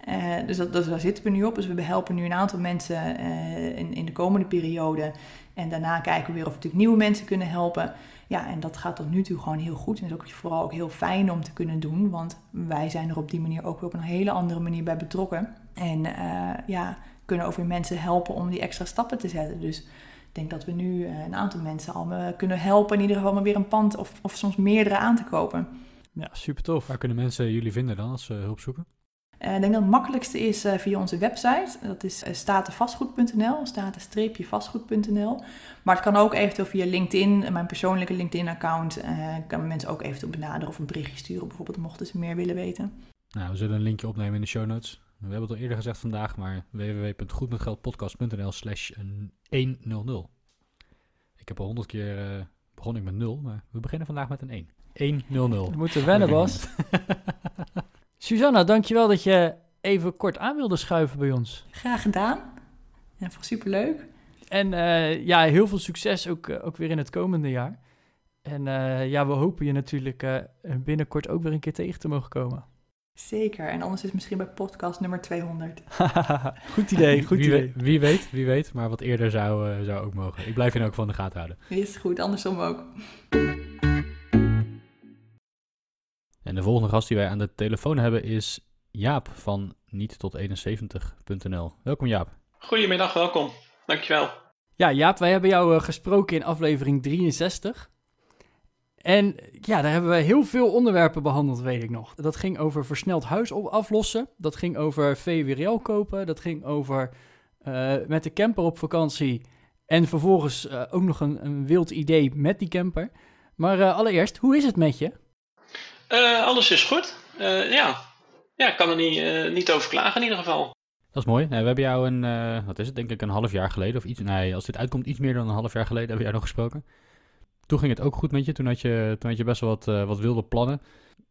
Eh, dus dat, dat, daar zitten we nu op. Dus we helpen nu een aantal mensen eh, in, in de komende periode. En daarna kijken we weer of we natuurlijk nieuwe mensen kunnen helpen. Ja, en dat gaat tot nu toe gewoon heel goed. En is ook vooral ook heel fijn om te kunnen doen. Want wij zijn er op die manier ook weer op een hele andere manier bij betrokken. En eh, ja, kunnen ook weer mensen helpen om die extra stappen te zetten. Dus ik denk dat we nu eh, een aantal mensen al kunnen helpen. In ieder geval maar weer een pand of, of soms meerdere aan te kopen. Ja, super tof. Waar kunnen mensen jullie vinden dan als ze hulp zoeken? Eh, ik denk dat het makkelijkste is eh, via onze website. Dat is uh, statevastgoed.nl, staten-vastgoed.nl. Maar het kan ook eventueel via LinkedIn, mijn persoonlijke LinkedIn-account. eh kan mensen ook eventueel benaderen of een berichtje sturen, bijvoorbeeld, mochten ze meer willen weten. Nou, we zullen een linkje opnemen in de show notes. We hebben het al eerder gezegd vandaag, maar www.goedmetgeldpodcast.nl slash 100. Ik heb al honderd keer uh, begon ik met 0, maar we beginnen vandaag met een 1. 100. We moeten wennen, Bas. Susanna, dankjewel dat je even kort aan wilde schuiven bij ons. Graag gedaan. Ja, vond superleuk. En uh, ja, heel veel succes ook, uh, ook weer in het komende jaar. En uh, ja, we hopen je natuurlijk uh, binnenkort ook weer een keer tegen te mogen komen. Zeker, en anders is misschien bij podcast nummer 200. goed idee, goed wie, idee. Wie weet, wie weet, maar wat eerder zou, uh, zou ook mogen. Ik blijf je ook van de gaten houden. Is goed, andersom ook. En de volgende gast die wij aan de telefoon hebben is Jaap van niet tot 71.nl. Welkom Jaap. Goedemiddag, welkom. Dankjewel. Ja, Jaap, wij hebben jou uh, gesproken in aflevering 63. En ja, daar hebben we heel veel onderwerpen behandeld, weet ik nog. Dat ging over versneld huis aflossen. Dat ging over VWRL kopen. Dat ging over uh, met de camper op vakantie. En vervolgens uh, ook nog een, een, wild idee met die camper. Maar uh, allereerst, hoe is het met je? Uh, alles is goed. ja. ja, ik kan er niet, niet over klagen in ieder geval. Dat is mooi. we hebben jou een, wat is het, denk ik een half jaar geleden of iets, nee, als dit uitkomt, iets meer dan een half jaar geleden hebben we jou nog gesproken. Toen ging het ook goed met je. Toen had je, toen had je best wel wat, wat wilde plannen.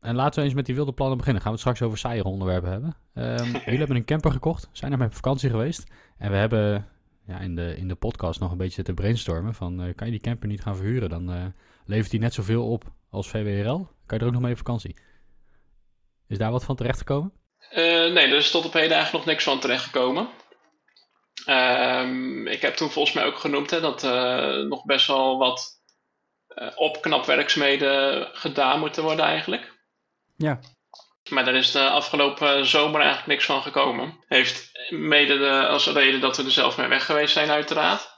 En laten we eens met die wilde plannen beginnen. Gaan we het straks over saaiere onderwerpen hebben. Um, jullie hebben een camper gekocht. Zijn er met vakantie geweest. En we hebben ja, in, de, in de podcast nog een beetje te brainstormen. Van, uh, kan je die camper niet gaan verhuren? Dan uh, levert die net zoveel op als VWRL. Kan je er ook nog mee op vakantie? Is daar wat van terecht gekomen? nee, er is tot op heden eigenlijk nog niks van terecht gekomen. Um, ik heb toen volgens mij ook genoemd hè, dat nog best wel wat uh, opknapwerkzaamheden gedaan moeten worden eigenlijk. Ja. Maar daar is de afgelopen zomer eigenlijk niks van gekomen. Heeft mede de, als reden dat we er zelf mee weg geweest zijn uiteraard.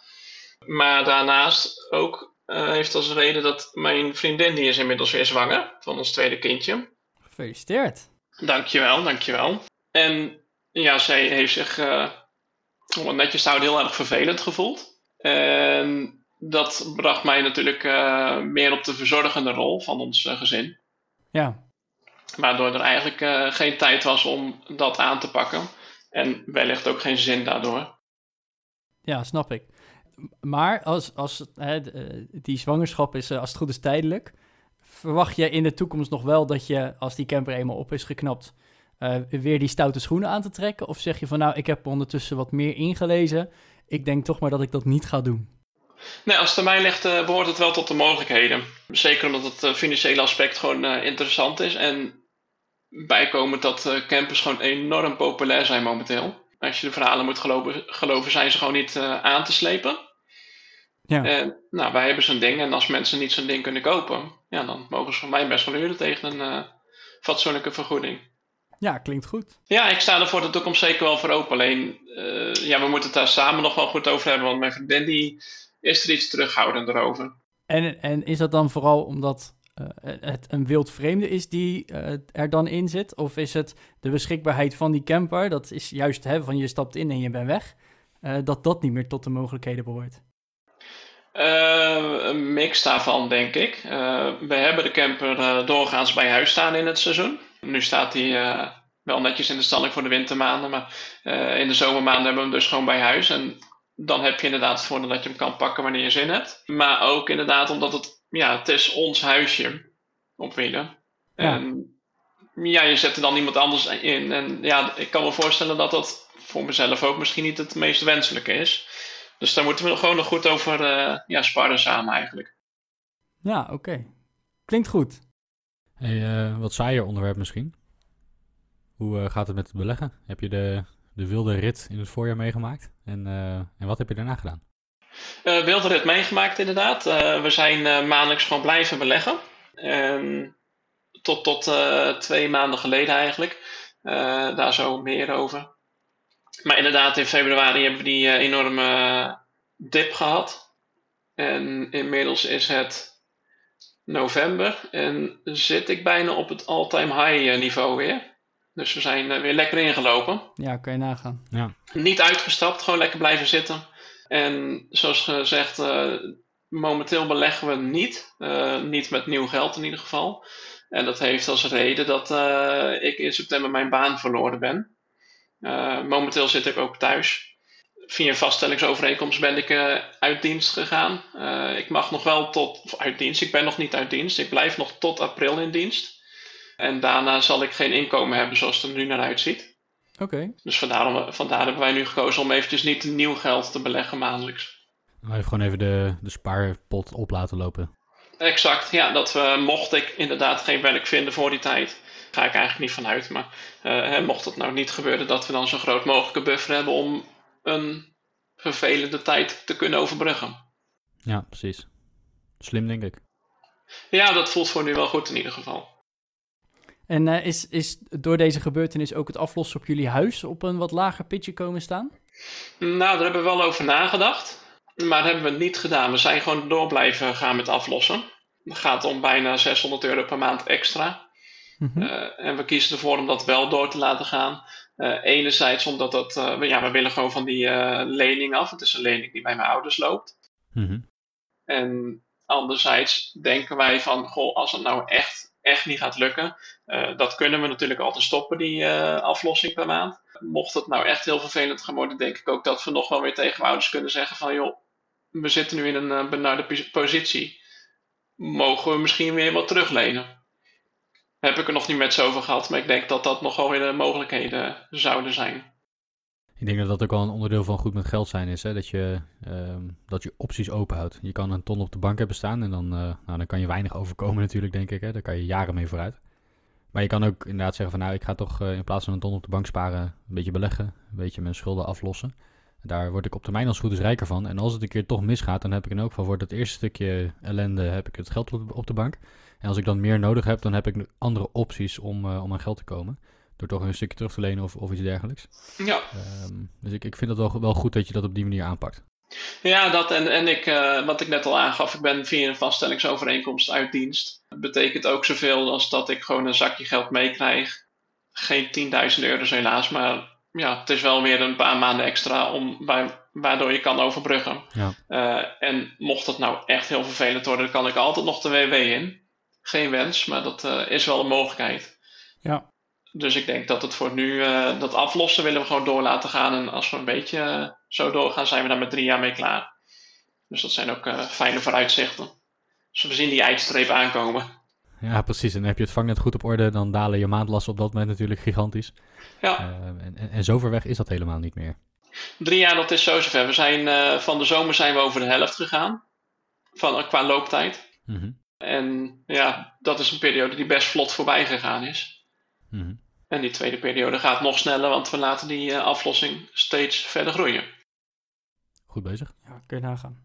Maar daarnaast ook uh, heeft als reden dat mijn vriendin, die is inmiddels weer zwanger van ons tweede kindje. Gefeliciteerd. Dankjewel, dankjewel. En ja, zij heeft zich, uh, om het netjes te houden, heel erg vervelend gevoeld. En dat bracht mij natuurlijk uh, meer op de verzorgende rol van ons gezin. Ja. Waardoor er eigenlijk eh, geen tijd was om dat aan te pakken. En wellicht ook geen zin daardoor. Ja, snap ik. Maar als, als hè, eh, die zwangerschap is, eh, als het goed is, tijdelijk. Verwacht je in de toekomst nog wel dat je, als die camper eenmaal op is geknapt, uh, weer die stoute schoenen aan te trekken? Of zeg je van nou, ik heb ondertussen wat meer ingelezen. Ik denk toch maar dat ik dat niet ga doen. Nee, als het mij ligt, uh, behoort het wel tot de mogelijkheden. Zeker omdat het uh, financiële aspect gewoon interessant is. En bijkomend dat campers gewoon enorm populair zijn momenteel. Als je de verhalen moet geloven, geloven zijn ze gewoon niet aan te slepen. Ja. En nou, wij hebben zo'n ding. En als mensen niet zo'n ding kunnen kopen, ja, dan mogen ze van mij best wel huren tegen een fatsoenlijke vergoeding. Ja, klinkt goed. Ja, ik sta er voor de toekomst zeker wel voor open. Alleen, uh, ja, we moeten het daar samen nog wel goed over hebben. Want mijn vriendin die is er iets terughoudender over. En, en is dat dan vooral omdat uh, het een wild vreemde is die uh, er dan in zit? Of is het de beschikbaarheid van die camper? Dat is juist hè, van je stapt in en je bent weg. dat dat niet meer tot de mogelijkheden behoort. een mix daarvan, denk ik. we hebben de camper doorgaans bij huis staan in het seizoen. Nu staat hij wel netjes in de stalling voor de wintermaanden, maar in de zomermaanden hebben we hem dus gewoon bij huis. En dan heb je inderdaad het voordeel dat je hem kan pakken wanneer je zin hebt. Maar ook inderdaad omdat het, ja, het is ons huisje op wielen. Ja. En ja, je zet er dan iemand anders in. En ja, ik kan me voorstellen dat dat voor mezelf ook misschien niet het meest wenselijke is. Dus daar moeten we gewoon nog goed over uh, ja, sparren samen eigenlijk. Ja, oké. Okay. Klinkt goed. Hey, uh, wat saaier onderwerp misschien. Hoe uh, gaat het met het beleggen? Heb je de, de wilde rit in het voorjaar meegemaakt? En, uh, en wat heb je daarna gedaan? wilde rit meegemaakt inderdaad. we zijn maandelijks gewoon blijven beleggen. En tot tot twee maanden geleden eigenlijk. daar zo meer over. Maar inderdaad, in februari hebben we die enorme dip gehad. En inmiddels is het november en zit ik bijna op het all-time high eh, niveau weer. Dus we zijn eh, weer lekker ingelopen. Ja, kan je nagaan. Ja. Niet uitgestapt, gewoon lekker blijven zitten. En zoals gezegd, uh, momenteel beleggen we niet. Uh, niet met nieuw geld in ieder geval. En dat heeft als reden dat uh, ik in september mijn baan verloren ben. momenteel zit ik ook thuis via een vaststellingsovereenkomst ben ik uh, uit dienst gegaan. Uh, ik mag nog wel tot, uit dienst, ik ben nog niet uit dienst. Ik blijf nog tot april in dienst. En daarna zal ik geen inkomen hebben zoals het er nu naar uitziet. Oké. Okay. Dus vandaar, vandaar hebben wij nu gekozen om eventjes niet nieuw geld te beleggen maandelijks. Nou, even gewoon even de, de spaarpot op laten lopen. Exact, ja. Dat we, mocht ik inderdaad geen werk vinden voor die tijd, ga ik eigenlijk niet vanuit. Maar uh, mocht het nou niet gebeuren dat we dan zo'n groot mogelijke buffer hebben om een vervelende tijd te kunnen overbruggen. Ja, precies. Slim, denk ik. Ja, dat voelt voor nu wel goed in ieder geval. En uh, is, is door deze gebeurtenis ook het aflossen op jullie huis op een wat lager pitje komen staan? Nou, daar hebben we wel over nagedacht. Maar dat hebben we niet gedaan. We zijn gewoon door blijven gaan met aflossen. Het gaat om bijna 600 euro per maand extra. Mm -hmm. uh, en we kiezen ervoor om dat wel door te laten gaan. Uh, enerzijds omdat dat, uh, ja, we willen gewoon van die uh, lening af. Het is een lening die bij mijn ouders loopt. Mm -hmm. En anderzijds denken wij van, goh, als het nou echt, echt niet gaat lukken, dat kunnen we natuurlijk altijd stoppen, die aflossing per maand. Mocht het nou echt heel vervelend gaan worden, denk ik ook dat we nog wel weer tegen ouders kunnen zeggen van, joh, we zitten nu in een benarde positie. Mogen we misschien weer wat teruglenen? heb ik er nog niet met zo over gehad. Maar ik denk dat dat nog wel weer de mogelijkheden zouden zijn. Ik denk dat dat ook wel een onderdeel van goed met geld zijn is. Hè? Dat, je, uh, dat je opties open houdt. Je kan een ton op de bank hebben staan en dan, uh, nou, dan kan je weinig overkomen natuurlijk, denk ik. Hè? Daar kan je jaren mee vooruit. Maar je kan ook inderdaad zeggen van nou, ik ga toch uh, in plaats van een ton op de bank sparen, een beetje beleggen. Een beetje mijn schulden aflossen. Daar word ik op termijn als goed is rijker van. En als het een keer toch misgaat, dan heb ik in elk geval voor dat eerste stukje ellende heb ik het geld op de bank. En als ik dan meer nodig heb, dan heb ik andere opties om, uh, om aan geld te komen. Door toch een stukje terug te lenen of, of iets dergelijks. Ja. Um, dus ik, ik vind het wel, wel goed dat je dat op die manier aanpakt. Ja, dat en, en ik, uh, wat ik net al aangaf, ik ben via een vaststellingsovereenkomst uit dienst. Dat betekent ook zoveel als dat ik gewoon een zakje geld meekrijg. Geen 10.000 euro's helaas, maar ja, het is wel weer een paar maanden extra om, waardoor je kan overbruggen. Ja. Uh, en mocht het nou echt heel vervelend worden, dan kan ik altijd nog de WW in geen wens, maar dat uh, is wel een mogelijkheid. Ja. Dus ik denk dat het voor nu, eh, dat aflossen willen we gewoon door laten gaan. En als we een beetje eh, zo doorgaan, zijn we daar met drie jaar mee klaar. Dus dat zijn ook eh, fijne vooruitzichten. Dus we zien die eindstreep aankomen. Ja, precies. En heb je het vangnet goed op orde, dan dalen je maandlasten op dat moment natuurlijk gigantisch. Ja, en, en, en zo ver weg is dat helemaal niet meer. drie jaar dat is zo zover. We zijn, van de zomer zijn we over de helft gegaan. Van, qua looptijd. Mhm, En ja, dat is een periode die best vlot voorbij gegaan is. mhm. En die tweede periode gaat nog sneller, want we laten die eh, aflossing steeds verder groeien. Goed bezig. Ja, kun je nagaan.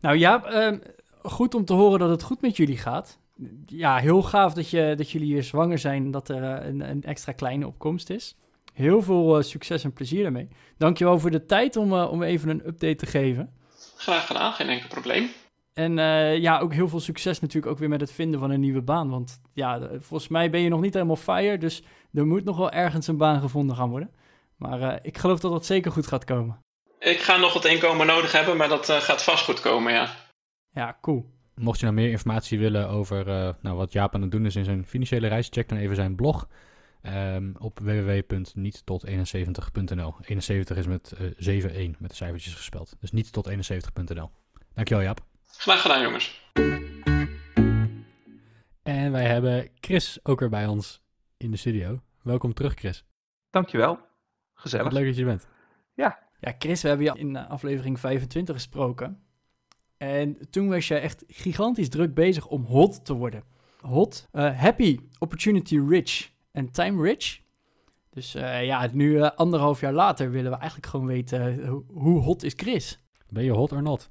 Nou ja, ehm, goed om te horen dat het goed met jullie gaat. Ja, heel gaaf dat, je, dat jullie weer zwanger zijn en dat er eh, een, een extra kleine opkomst is. Heel veel eh, succes en plezier daarmee. Dankjewel voor de tijd om, om even een update te geven. Graag gedaan, geen enkel probleem. En eh, ja, ook heel veel succes natuurlijk ook weer met het vinden van een nieuwe baan. Want ja, volgens mij ben je nog niet helemaal fire, dus er moet nog wel ergens een baan gevonden gaan worden. Maar eh, ik geloof dat dat zeker goed gaat komen. Ik ga nog wat inkomen nodig hebben, maar dat eh, gaat vast goed komen, ja. Ja, cool. Mocht je nou meer informatie willen over eh, nou, wat Jaap aan het doen is in zijn financiële reis, check dan even zijn blog ehm, op www.niet-tot71.nl. 71 is met eh 7-1 met de cijfertjes gespeld. Dus niet tot 71.nl. Dankjewel Jaap. Graag gedaan, jongens. En wij hebben Chris ook weer bij ons in de studio. Welkom terug Chris. Dankjewel. Wat Gezellig. leuk dat je er bent. Ja, Chris, we hebben je in eh, aflevering 25 gesproken. En toen was je echt gigantisch druk bezig om hot te worden. Hot, eh, happy, opportunity rich en time rich. Dus eh, ja, nu eh, anderhalf jaar later willen we eigenlijk gewoon weten hoe- hoe hot is Chris? Ben je hot or not?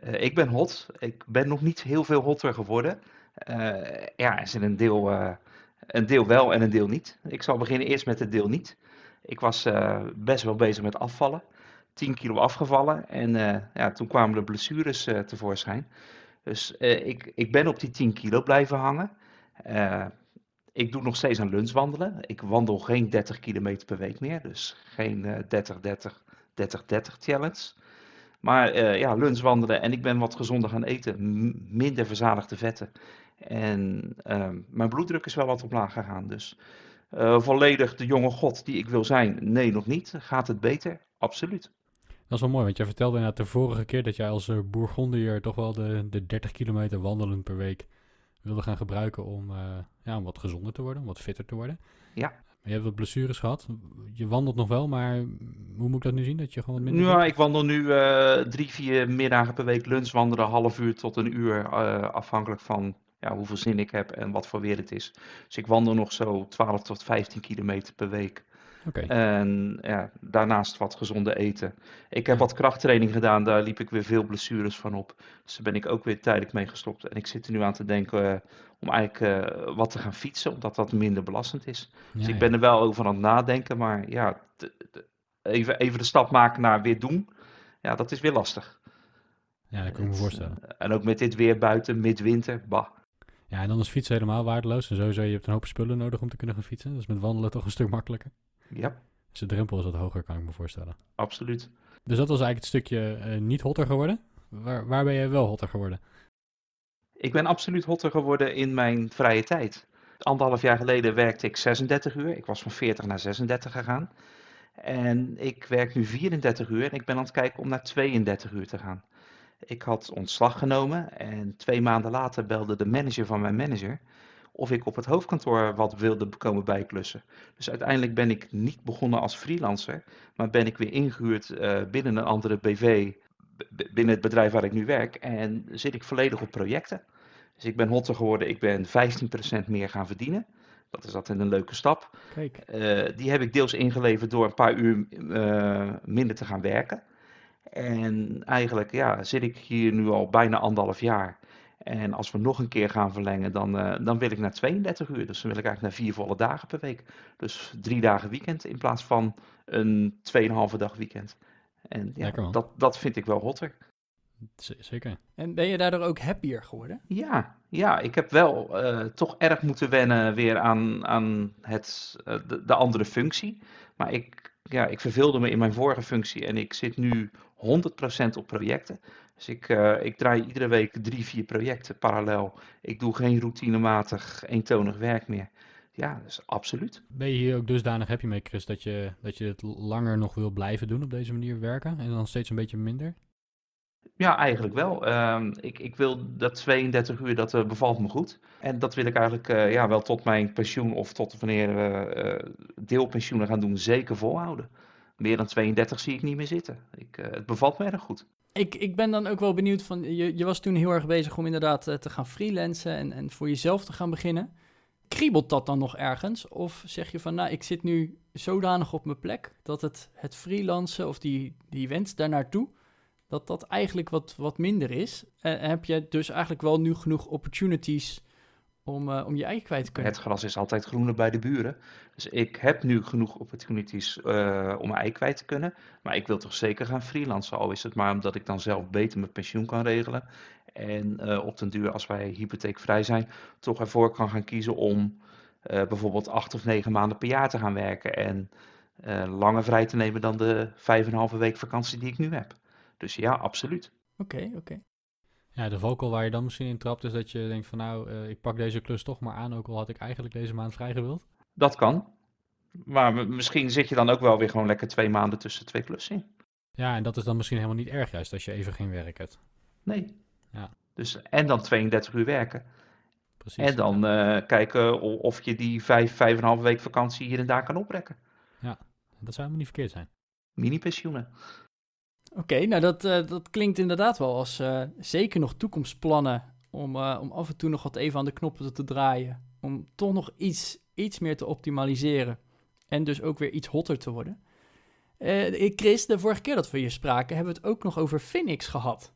Eh, ik ben hot. Ik ben nog niet heel veel hotter geworden. Eh, ja, er zit een deel, eh, een deel wel en een deel niet. Ik zal beginnen eerst met het deel niet. Ik was best wel bezig met afvallen. 10 kilo afgevallen en ja, toen kwamen de blessures tevoorschijn. Dus ik, ik ben op die 10 kilo blijven hangen. Ik doe nog steeds aan lunchwandelen. Ik wandel geen 30 kilometer per week meer. Dus geen eh 30-30, 30-30 challenge. Maar eh, ja, lunchwandelen en ik ben wat gezonder gaan eten. Minder verzadigde vetten. En ehm, mijn bloeddruk is wel wat omlaag gegaan. Dus eh, volledig de jonge god die ik wil zijn? Nee, nog niet. Gaat het beter? Absoluut. Dat is wel mooi, want jij vertelde inderdaad de vorige keer dat jij als uh, Bourgondier toch wel de, de 30 kilometer wandelen per week wilde gaan gebruiken om, ja, om wat gezonder te worden, om wat fitter te worden. Ja. Je hebt wat blessures gehad. Je wandelt nog wel, maar hoe moet ik dat nu zien? Dat je gewoon wat minder. Ja, ik wandel nu uh, drie, vier middagen per week lunchwandelen, half uur tot een uur, uh, afhankelijk van ja, hoeveel zin ik heb en wat voor weer het is. Dus ik wandel nog zo 12 tot 15 kilometer per week. Okay. En ja, daarnaast wat gezonde eten. Ik heb wat krachttraining gedaan, daar liep ik weer veel blessures van op. Dus daar ben ik ook weer tijdelijk mee gestopt. En ik zit er nu aan te denken uh, om eigenlijk uh, wat te gaan fietsen, omdat dat minder belastend is. Ja, dus ik ben er wel over aan het nadenken, maar ja, even, even de stap maken naar weer doen, ja, dat is weer lastig. Ja, dat kan ik me voorstellen. En ook met dit weer buiten, midwinter, bah. Ja, en dan is fietsen helemaal waardeloos. En sowieso, je hebt een hoop spullen nodig om te kunnen gaan fietsen. Dat is met wandelen toch een stuk makkelijker. Ja. Dus de drempel is wat hoger, kan ik me voorstellen. Absoluut. Dus dat was eigenlijk het stukje uh, niet hotter geworden. Waar, waar ben je wel hotter geworden? Ik ben absoluut hotter geworden in mijn vrije tijd. Anderhalf jaar geleden werkte ik 36 uur. Ik was van 40 naar 36 gegaan. En ik werk nu 34 uur en ik ben aan het kijken om naar 32 uur te gaan. Ik had ontslag genomen en twee maanden later belde de manager van mijn manager of ik op het hoofdkantoor wat wilde komen bijklussen. Dus uiteindelijk ben ik niet begonnen als freelancer, maar ben ik weer ingehuurd uh, binnen een andere BV, binnen het bedrijf waar ik nu werk. En zit ik volledig op projecten. Dus ik ben hotter geworden, ik ben 15% meer gaan verdienen. Dat is altijd een leuke stap. Kijk. Uh, die heb ik deels ingeleverd door een paar uur uh, minder te gaan werken. En eigenlijk ja, zit ik hier nu al bijna anderhalf jaar. En als we nog een keer gaan verlengen, dan, uh, dan wil ik naar 32 uur. Dus dan wil ik eigenlijk naar vier volle dagen per week. Dus drie dagen weekend in plaats van een 2,5 dag weekend. En ja, dat, dat vind ik wel hotter. Z zeker. En ben je daardoor ook happier geworden? Ja, ja ik heb wel uh, toch erg moeten wennen weer aan, aan het, uh, de, de, andere functie. Maar ik, ja, ik verveelde me in mijn vorige functie en ik zit nu 100% op projecten. Dus ik, uh, ik draai iedere week drie, vier projecten parallel. Ik doe geen routinematig eentonig werk meer. ja, dus absoluut. Ben je hier ook dusdanig happy mee, Chris, dat je, dat je het langer nog wil blijven doen op deze manier werken en dan steeds een beetje minder? Ja, eigenlijk wel. Ehm, ik, ik wil dat 32 uur, dat eh, bevalt me goed. En dat wil ik eigenlijk eh, ja, wel tot mijn pensioen of tot wanneer we eh, deelpensioenen gaan doen, zeker volhouden. Meer dan 32 zie ik niet meer zitten. Ik, het bevalt me erg goed. Ik, ik ben dan ook wel benieuwd van, je, je was toen heel erg bezig om inderdaad te gaan freelancen en, en voor jezelf te gaan beginnen. Kriebelt dat dan nog ergens? Of zeg je van, nou, ik zit nu zodanig op mijn plek dat het, het freelancen of die, die wens daarnaartoe dat dat eigenlijk wat, wat minder is. En heb je dus eigenlijk wel nu genoeg opportunities om, uh, om je eigen kwijt te kunnen? Het gras is altijd groener bij de buren. Dus ik heb nu genoeg opportunities uh, om mijn ei kwijt te kunnen. Maar ik wil toch zeker gaan freelancen. Al is het maar omdat ik dan zelf beter mijn pensioen kan regelen. En uh, op den duur, als wij hypotheekvrij zijn, toch ervoor kan gaan kiezen om bijvoorbeeld acht of negen maanden per jaar te gaan werken. En langer vrij te nemen dan de vijf en een halve week vakantie die ik nu heb. Dus ja, absoluut. Oké, oké. Ja, de vocal waar je dan misschien in trapt is dat je denkt van nou, uh, ik pak deze klus toch maar aan, ook al had ik eigenlijk deze maand vrijgewild. Dat kan. Maar misschien zit je dan ook wel weer gewoon lekker twee maanden tussen twee klussen in. Ja, en dat is dan misschien helemaal niet erg juist als je even geen werk hebt. Nee. Ja. Dus, en dan 32 uur werken. Precies. En dan ja. uh, kijken of je die vijf, vijf en een halve week vakantie hier en daar kan oprekken. Ja, dat zou helemaal niet verkeerd zijn. Mini-pensioenen. Oké, nou dat, uh, dat klinkt inderdaad wel als uh, zeker nog toekomstplannen om, uh, om af en toe nog wat even aan de knoppen te draaien. Om toch nog iets, iets meer te optimaliseren en dus ook weer iets hotter te worden. Chris, de vorige keer dat we hier spraken, hebben we het ook nog over Phoenix gehad.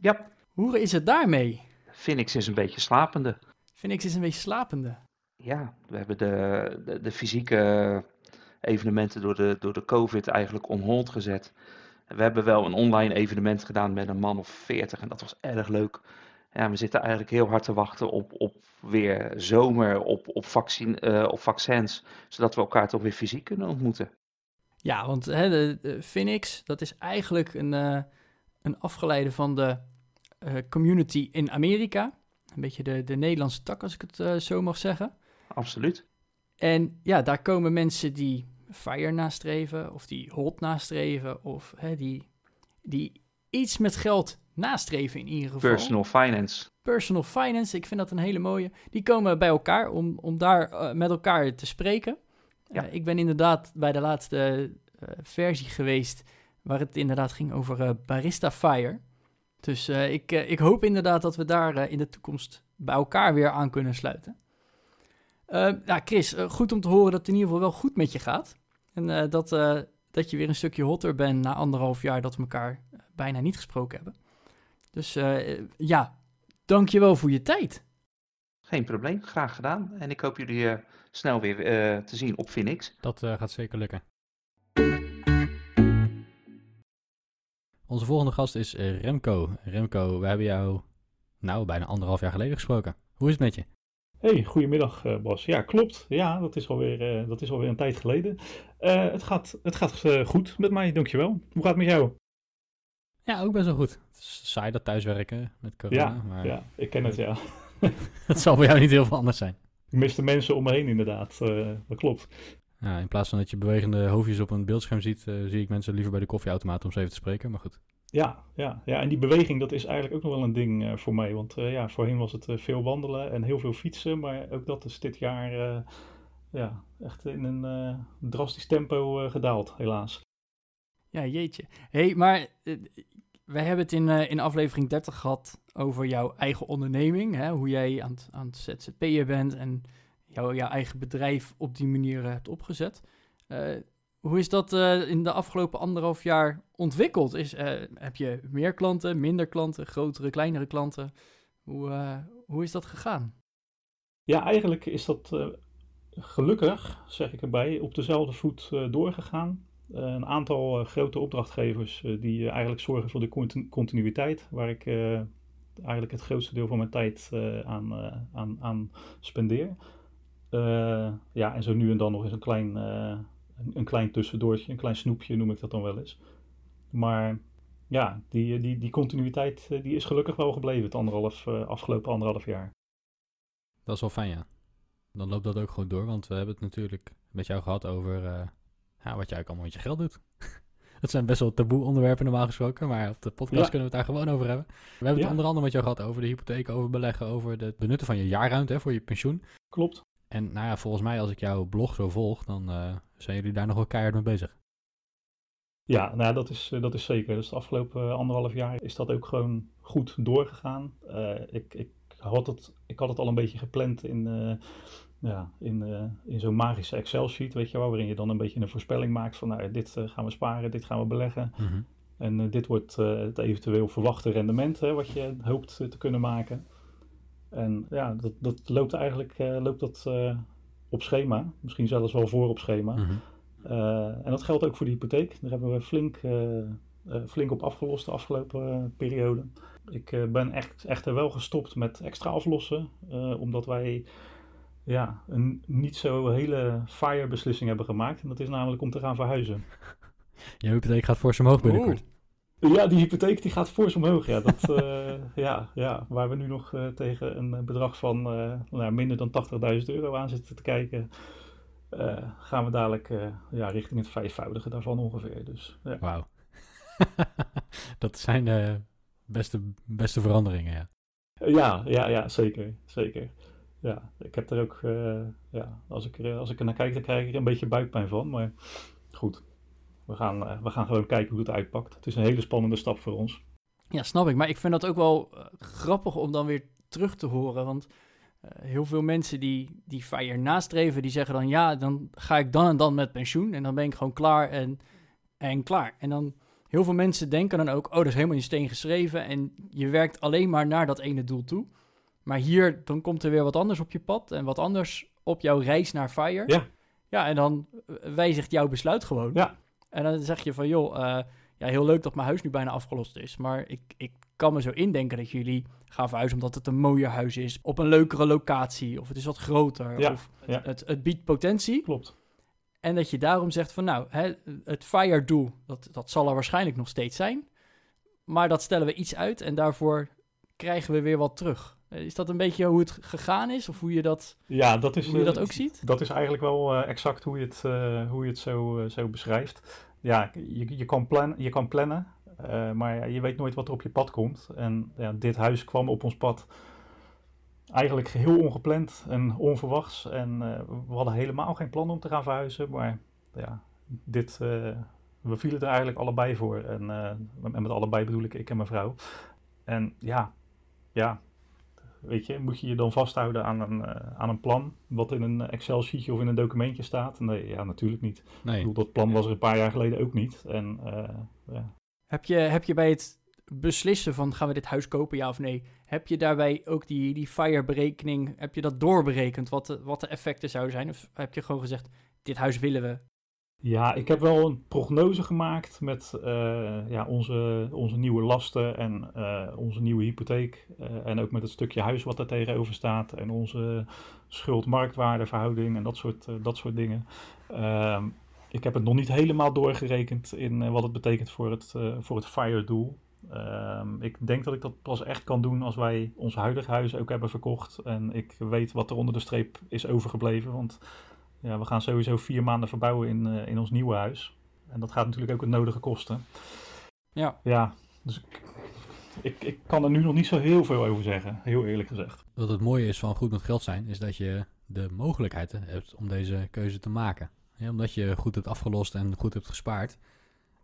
Ja. Hoe is het daarmee? Phoenix is een beetje slapende. Phoenix is een beetje slapende. Ja, we hebben de, de, de fysieke evenementen door de, door de COVID eigenlijk on hold gezet. We hebben wel een online evenement gedaan met een man of 40 en dat was erg leuk. Ja, we zitten eigenlijk heel hard te wachten op, op weer zomer, op, op, vaccin, uh, op vaccins, zodat we elkaar toch weer fysiek kunnen ontmoeten. Ja, want hè, de, de Phoenix, dat is eigenlijk een, uh, een afgeleide van de uh, community in Amerika. Een beetje de, de Nederlandse tak, als ik het zo mag zeggen. Absoluut. En ja, daar komen mensen die fire nastreven, of die hot nastreven, of hè, die, die iets met geld nastreven in ieder geval. Personal finance. Personal finance, ik vind dat een hele mooie. Die komen bij elkaar om, om daar uh, met elkaar te spreken. Ja. Uh, ik ben inderdaad bij de laatste uh, versie geweest, waar het inderdaad ging over Barista Fire. Dus ik, ik hoop inderdaad dat we daar in de toekomst bij elkaar weer aan kunnen sluiten. ja, Chris, goed om te horen dat het in ieder geval wel goed met je gaat. En uh, dat, uh, dat je weer een stukje hotter bent na anderhalf jaar dat we elkaar uh, bijna niet gesproken hebben. Dus ja, dankjewel voor je tijd. Geen probleem, graag gedaan. En ik hoop jullie snel weer te zien op Phoenix. Dat gaat zeker lukken. Onze volgende gast is Remco. Remco, we hebben jou nou bijna anderhalf jaar geleden gesproken. Hoe is het met je? Hey, goedemiddag uh, Bas. Ja, klopt. Ja, dat is alweer, uh, dat is alweer een tijd geleden. Uh, het gaat, het gaat goed met mij, dankjewel. Hoe gaat het met jou? Ja, ook best wel goed. Het is saai dat thuiswerken met corona. Ja, maar... ja ik ken het, ja. het zal bij jou niet heel veel anders zijn. Ik mis de mensen om me heen inderdaad, dat klopt. Ja, in plaats van dat je bewegende hoofdjes op een beeldscherm ziet, zie ik mensen liever bij de koffieautomaat om ze even te spreken, maar goed. Ja, ja, ja, en die beweging dat is eigenlijk ook nog wel een ding uh, voor mij. Want uh, ja, voorheen was het uh, veel wandelen en heel veel fietsen. Maar ook dat is dit jaar ja, echt in een drastisch tempo gedaald, helaas. Ja, jeetje. hey, maar wij hebben het in, in aflevering 30 gehad over jouw eigen onderneming. Hè? Hoe jij aan het, aan het ZZP'en bent en jou, jouw eigen bedrijf op die manier hebt opgezet. Hoe is dat uh, in de afgelopen anderhalf jaar ontwikkeld? Is, uh, heb je meer klanten, minder klanten, grotere, kleinere klanten? Hoe, uh, hoe is dat gegaan? Ja, eigenlijk is dat gelukkig, zeg ik erbij, op dezelfde voet doorgegaan. een aantal grote opdrachtgevers die eigenlijk zorgen voor de continu continuïteit, waar ik eigenlijk het grootste deel van mijn tijd aan, aan, aan spendeer. ja, en zo nu en dan nog eens een klein een klein tussendoortje, een klein snoepje noem ik dat dan wel eens. Maar ja, die, die, die continuïteit eh, die is gelukkig wel gebleven het anderhalf, uh, afgelopen anderhalf jaar. Dat is wel fijn, ja. Dan loopt dat ook gewoon door, want we hebben het natuurlijk met jou gehad over eh, ja, wat jij ook allemaal met je geld doet. dat zijn best wel taboe onderwerpen normaal gesproken, maar op de podcast Ja. kunnen we het daar gewoon over hebben. We hebben het onder andere met jou gehad over de hypotheek, over beleggen, over het benutten van je jaarruimte hè, voor je pensioen. Klopt. En nou ja, volgens mij als ik jouw blog zo volg, dan eh, zijn jullie daar nog wel keihard mee bezig. Ja, nou, dat, is, eh, dat is zeker. Dus de afgelopen eh, anderhalf jaar is dat ook gewoon goed doorgegaan. Ik, ik, had het, ik had het al een beetje gepland in, ja, in, in zo'n magische Excel-sheet, weet je wel, waarin je dan een beetje een voorspelling maakt van, nou, dit gaan we sparen, dit gaan we beleggen. En eh, dit wordt het eventueel verwachte rendement, hè, wat je hoopt te kunnen maken. En ja, dat, dat loopt eigenlijk eh, loopt dat, eh, op schema, misschien zelfs wel voor op schema. Mhm. Eh, en dat geldt ook voor de hypotheek. Daar hebben we flink, flink op afgelost de afgelopen periode. Ik ben echt, echter wel gestopt met extra aflossen, omdat wij ja, een niet zo hele fire beslissing hebben gemaakt. En dat is namelijk om te gaan verhuizen. Jouw hypotheek gaat voor zijn omhoog binnenkort. Ja, die hypotheek die gaat fors omhoog. Ja, dat, eh, ja, ja, waar we nu nog eh, tegen een bedrag van eh, nou, minder dan 80.000 euro aan zitten te kijken, gaan we dadelijk ja, richting het vijfvoudige daarvan ongeveer. Dus ja. Wauw. dat zijn de beste, beste veranderingen, ja. Ja, ja, ja, zeker, zeker. Ja, ik heb er ook, ja, als ik, er, als ik er naar kijk, dan krijg ik er een beetje buikpijn van. Maar goed, we gaan, eh, we gaan gewoon kijken hoe het uitpakt. Het is een hele spannende stap voor ons. Ja, snap ik. Maar ik vind dat ook wel eh, grappig om dan weer terug te horen. Want eh, heel veel mensen die, die FIRE nastreven, die zeggen dan... ja, dan ga ik dan en dan met pensioen. En dan ben ik gewoon klaar en, en klaar. En dan heel veel mensen denken dan ook... oh, dat is helemaal in steen geschreven... en je werkt alleen maar naar dat ene doel toe. Maar hier, dan komt er weer wat anders op je pad... en wat anders op jouw reis naar FIRE. Ja. Ja, en dan wijzigt jouw besluit gewoon. Ja. En dan zeg je van, joh... eh, ja, heel leuk dat mijn huis nu bijna afgelost is. Maar ik, ik kan me zo indenken dat jullie gaan verhuizen omdat het een mooier huis is. Op een leukere locatie. Of het is wat groter. Ja, Of ja. het, het biedt potentie. Klopt. En dat je daarom zegt van nou, hè, het fire doel, dat, dat zal er waarschijnlijk nog steeds zijn. Maar dat stellen we iets uit en daarvoor krijgen we weer wat terug. Eh, Is dat een beetje hoe het gegaan is? Of hoe je dat, Ja, dat is, hoe je dat eh, ook ziet? Dat is eigenlijk wel eh, exact hoe je het, hoe je het zo, zo beschrijft. Ja, je, je, kan, plan, je kan plannen, maar je weet nooit wat er op je pad komt. En ja, dit huis kwam op ons pad eigenlijk geheel ongepland en onverwachts. En we hadden helemaal geen plan om te gaan verhuizen. Maar ja, dit, we vielen er eigenlijk allebei voor. En, en met allebei bedoel ik ik en mijn vrouw. En ja, ja, weet je, moet je je dan vasthouden aan een, eh, aan een plan wat in een Excel-sheetje of in een documentje staat? Nee, ja, natuurlijk niet. Ik Nee, bedoel, dat plan was er een paar jaar geleden ook niet. En eh, ja. Heb je, heb je bij het beslissen van gaan we dit huis kopen, ja of nee, heb je daarbij ook die, die fire berekening, heb je dat doorberekend wat de, wat de effecten zouden zijn? Of heb je gewoon gezegd, dit huis willen we? Ja, ik heb wel een prognose gemaakt met eh, ja, onze, onze nieuwe lasten en eh, onze nieuwe hypotheek. eh, en ook met het stukje huis wat er tegenover staat. En onze schuld-marktwaardeverhouding en dat soort, dat soort dingen. Ehm, ik heb het nog niet helemaal doorgerekend in wat het betekent voor het, voor het FIRE-doel. Ehm, ik denk dat ik dat pas echt kan doen als wij ons huidige huis ook hebben verkocht. En ik weet wat er onder de streep is overgebleven. Want ja, we gaan sowieso vier maanden verbouwen in, eh, in ons nieuwe huis. En dat gaat natuurlijk ook het nodige kosten. Ja. Ja, dus ik, ik, ik kan er nu nog niet zo heel veel over zeggen, heel eerlijk gezegd. wat het mooie is van goed met geld zijn, is dat je de mogelijkheid hebt om deze keuze te maken. Ja, omdat je goed hebt afgelost en goed hebt gespaard,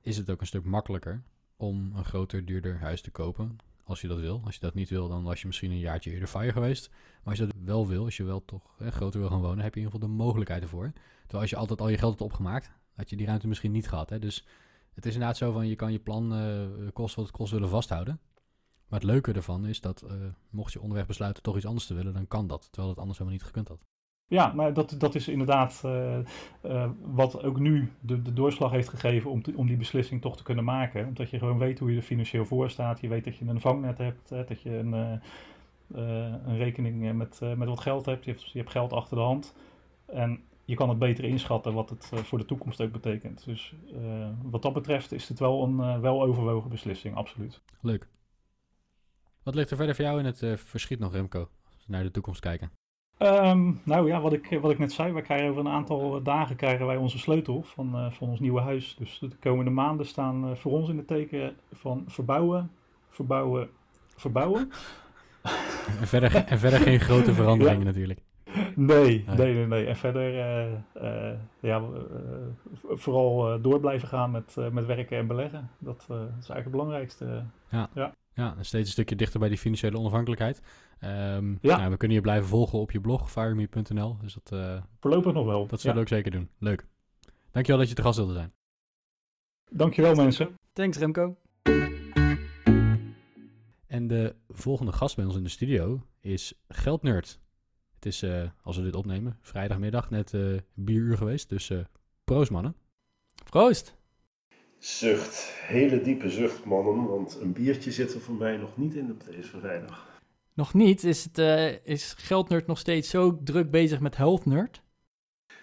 is het ook een stuk makkelijker om een groter, duurder huis te kopen. Als je dat wil. Als je dat niet wil, dan was je misschien een jaartje eerder fire geweest. Maar als je dat wel wil, als je wel toch hè, groter wil gaan wonen, heb je in ieder geval de mogelijkheid ervoor. Terwijl als je altijd al je geld hebt opgemaakt, had je die ruimte misschien niet gehad. Hè? Dus het is inderdaad zo van, je kan je plan eh kost wat het kost willen vasthouden. Maar het leuke ervan is dat, eh, mocht je onderweg besluiten toch iets anders te willen, dan kan dat. Terwijl het anders helemaal niet gekund had. Ja, maar dat, dat is inderdaad eh, eh, wat ook nu de, de doorslag heeft gegeven om, om die beslissing toch te kunnen maken. Omdat je gewoon weet hoe je er financieel voor staat. Je weet dat je een vangnet hebt, hè, dat je een, eh, een rekening met, met wat geld hebt. Je, hebt. je hebt geld achter de hand. En je kan het beter inschatten wat het voor de toekomst ook betekent. Dus wat dat betreft is het wel een eh, wel overwogen beslissing, absoluut. Leuk. Wat ligt er verder voor jou in het verschiet nog, Remco? Als we naar de toekomst kijken. Ehm, nou ja, wat ik, wat ik net zei, wij krijgen over een aantal dagen krijgen wij onze sleutel van, eh, van ons nieuwe huis. Dus de komende maanden staan eh, voor ons in het teken van verbouwen, verbouwen, verbouwen. En verder, en verder geen grote veranderingen natuurlijk. Nee, Nee. nee. En verder, eh, ja, vooral door blijven gaan met, met werken en beleggen. Dat, is eigenlijk het belangrijkste. Ja, en steeds een stukje dichter bij die financiële onafhankelijkheid. Ehm, Ja. nou, we kunnen je blijven volgen op je blog, fireme.nl. Dus dat, eh, Voorlopig nog wel. dat zullen we Ja. ook zeker doen. Leuk. Dankjewel dat je te gast wilde zijn. Dankjewel mensen. Thanks Remco. En de volgende gast bij ons in de studio is Geldnerd. Het is, eh, als we dit opnemen, vrijdagmiddag net eh bieruur geweest. Dus eh proost mannen. Proost. Zucht, hele diepe zucht, mannen, want een biertje zit er voor mij nog niet in op deze vrijdag. Nog niet. Is, het, eh, is Geldnerd nog steeds zo druk bezig met Health Nerd?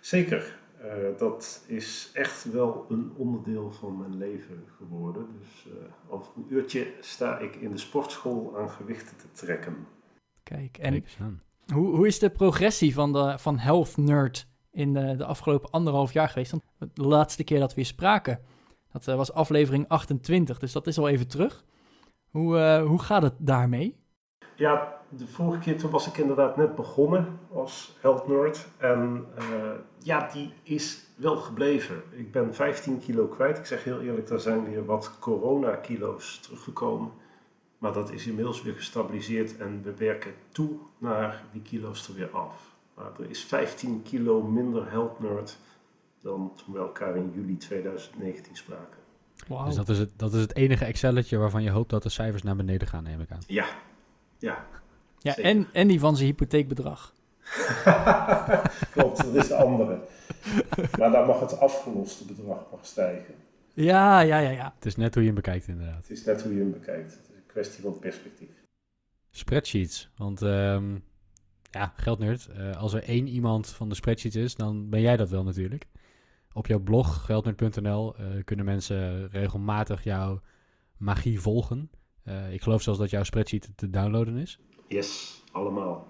Zeker, eh, dat is echt wel een onderdeel van mijn leven geworden. Dus eh, over een uurtje sta ik in de sportschool aan gewichten te trekken. Kijk, en Kijk hoe, hoe is de progressie van, de, van Health Nerd in de, de afgelopen anderhalf jaar geweest? Want de laatste keer dat we hier spraken, dat eh, was aflevering 28, dus dat is al even terug. Hoe, eh, hoe gaat het daarmee? Ja, de vorige keer toen was ik inderdaad net begonnen als health nerd. En eh, ja, die is wel gebleven. Ik ben 15 kilo kwijt. Ik zeg heel eerlijk, daar zijn weer wat corona-kilo's teruggekomen. Maar dat is inmiddels weer gestabiliseerd en we werken toe naar die kilo's er weer af. Maar er is 15 kilo minder health nerd dan toen we elkaar in juli 2019 spraken. Wauw. Dus dat is, het, dat is het enige Excelletje waarvan je hoopt dat de cijfers naar beneden gaan, neem ik aan. Ja, ja. ja, zeker. en, en die van zijn hypotheekbedrag. Klopt, dat is de andere. Maar dan mag het afgeloste bedrag mag stijgen. Ja, ja, ja, ja. Het is net hoe je hem bekijkt inderdaad. Het is net hoe je hem bekijkt. Het is een kwestie van perspectief. Spreadsheets. Want ehm, ja, geldnerd. eh als er één iemand van de spreadsheets is, dan ben jij dat wel natuurlijk. Op jouw blog, geldnerd.nl, eh, kunnen mensen regelmatig jouw magie volgen. Eh, ik geloof zelfs dat jouw spreadsheet te downloaden is. Yes, allemaal.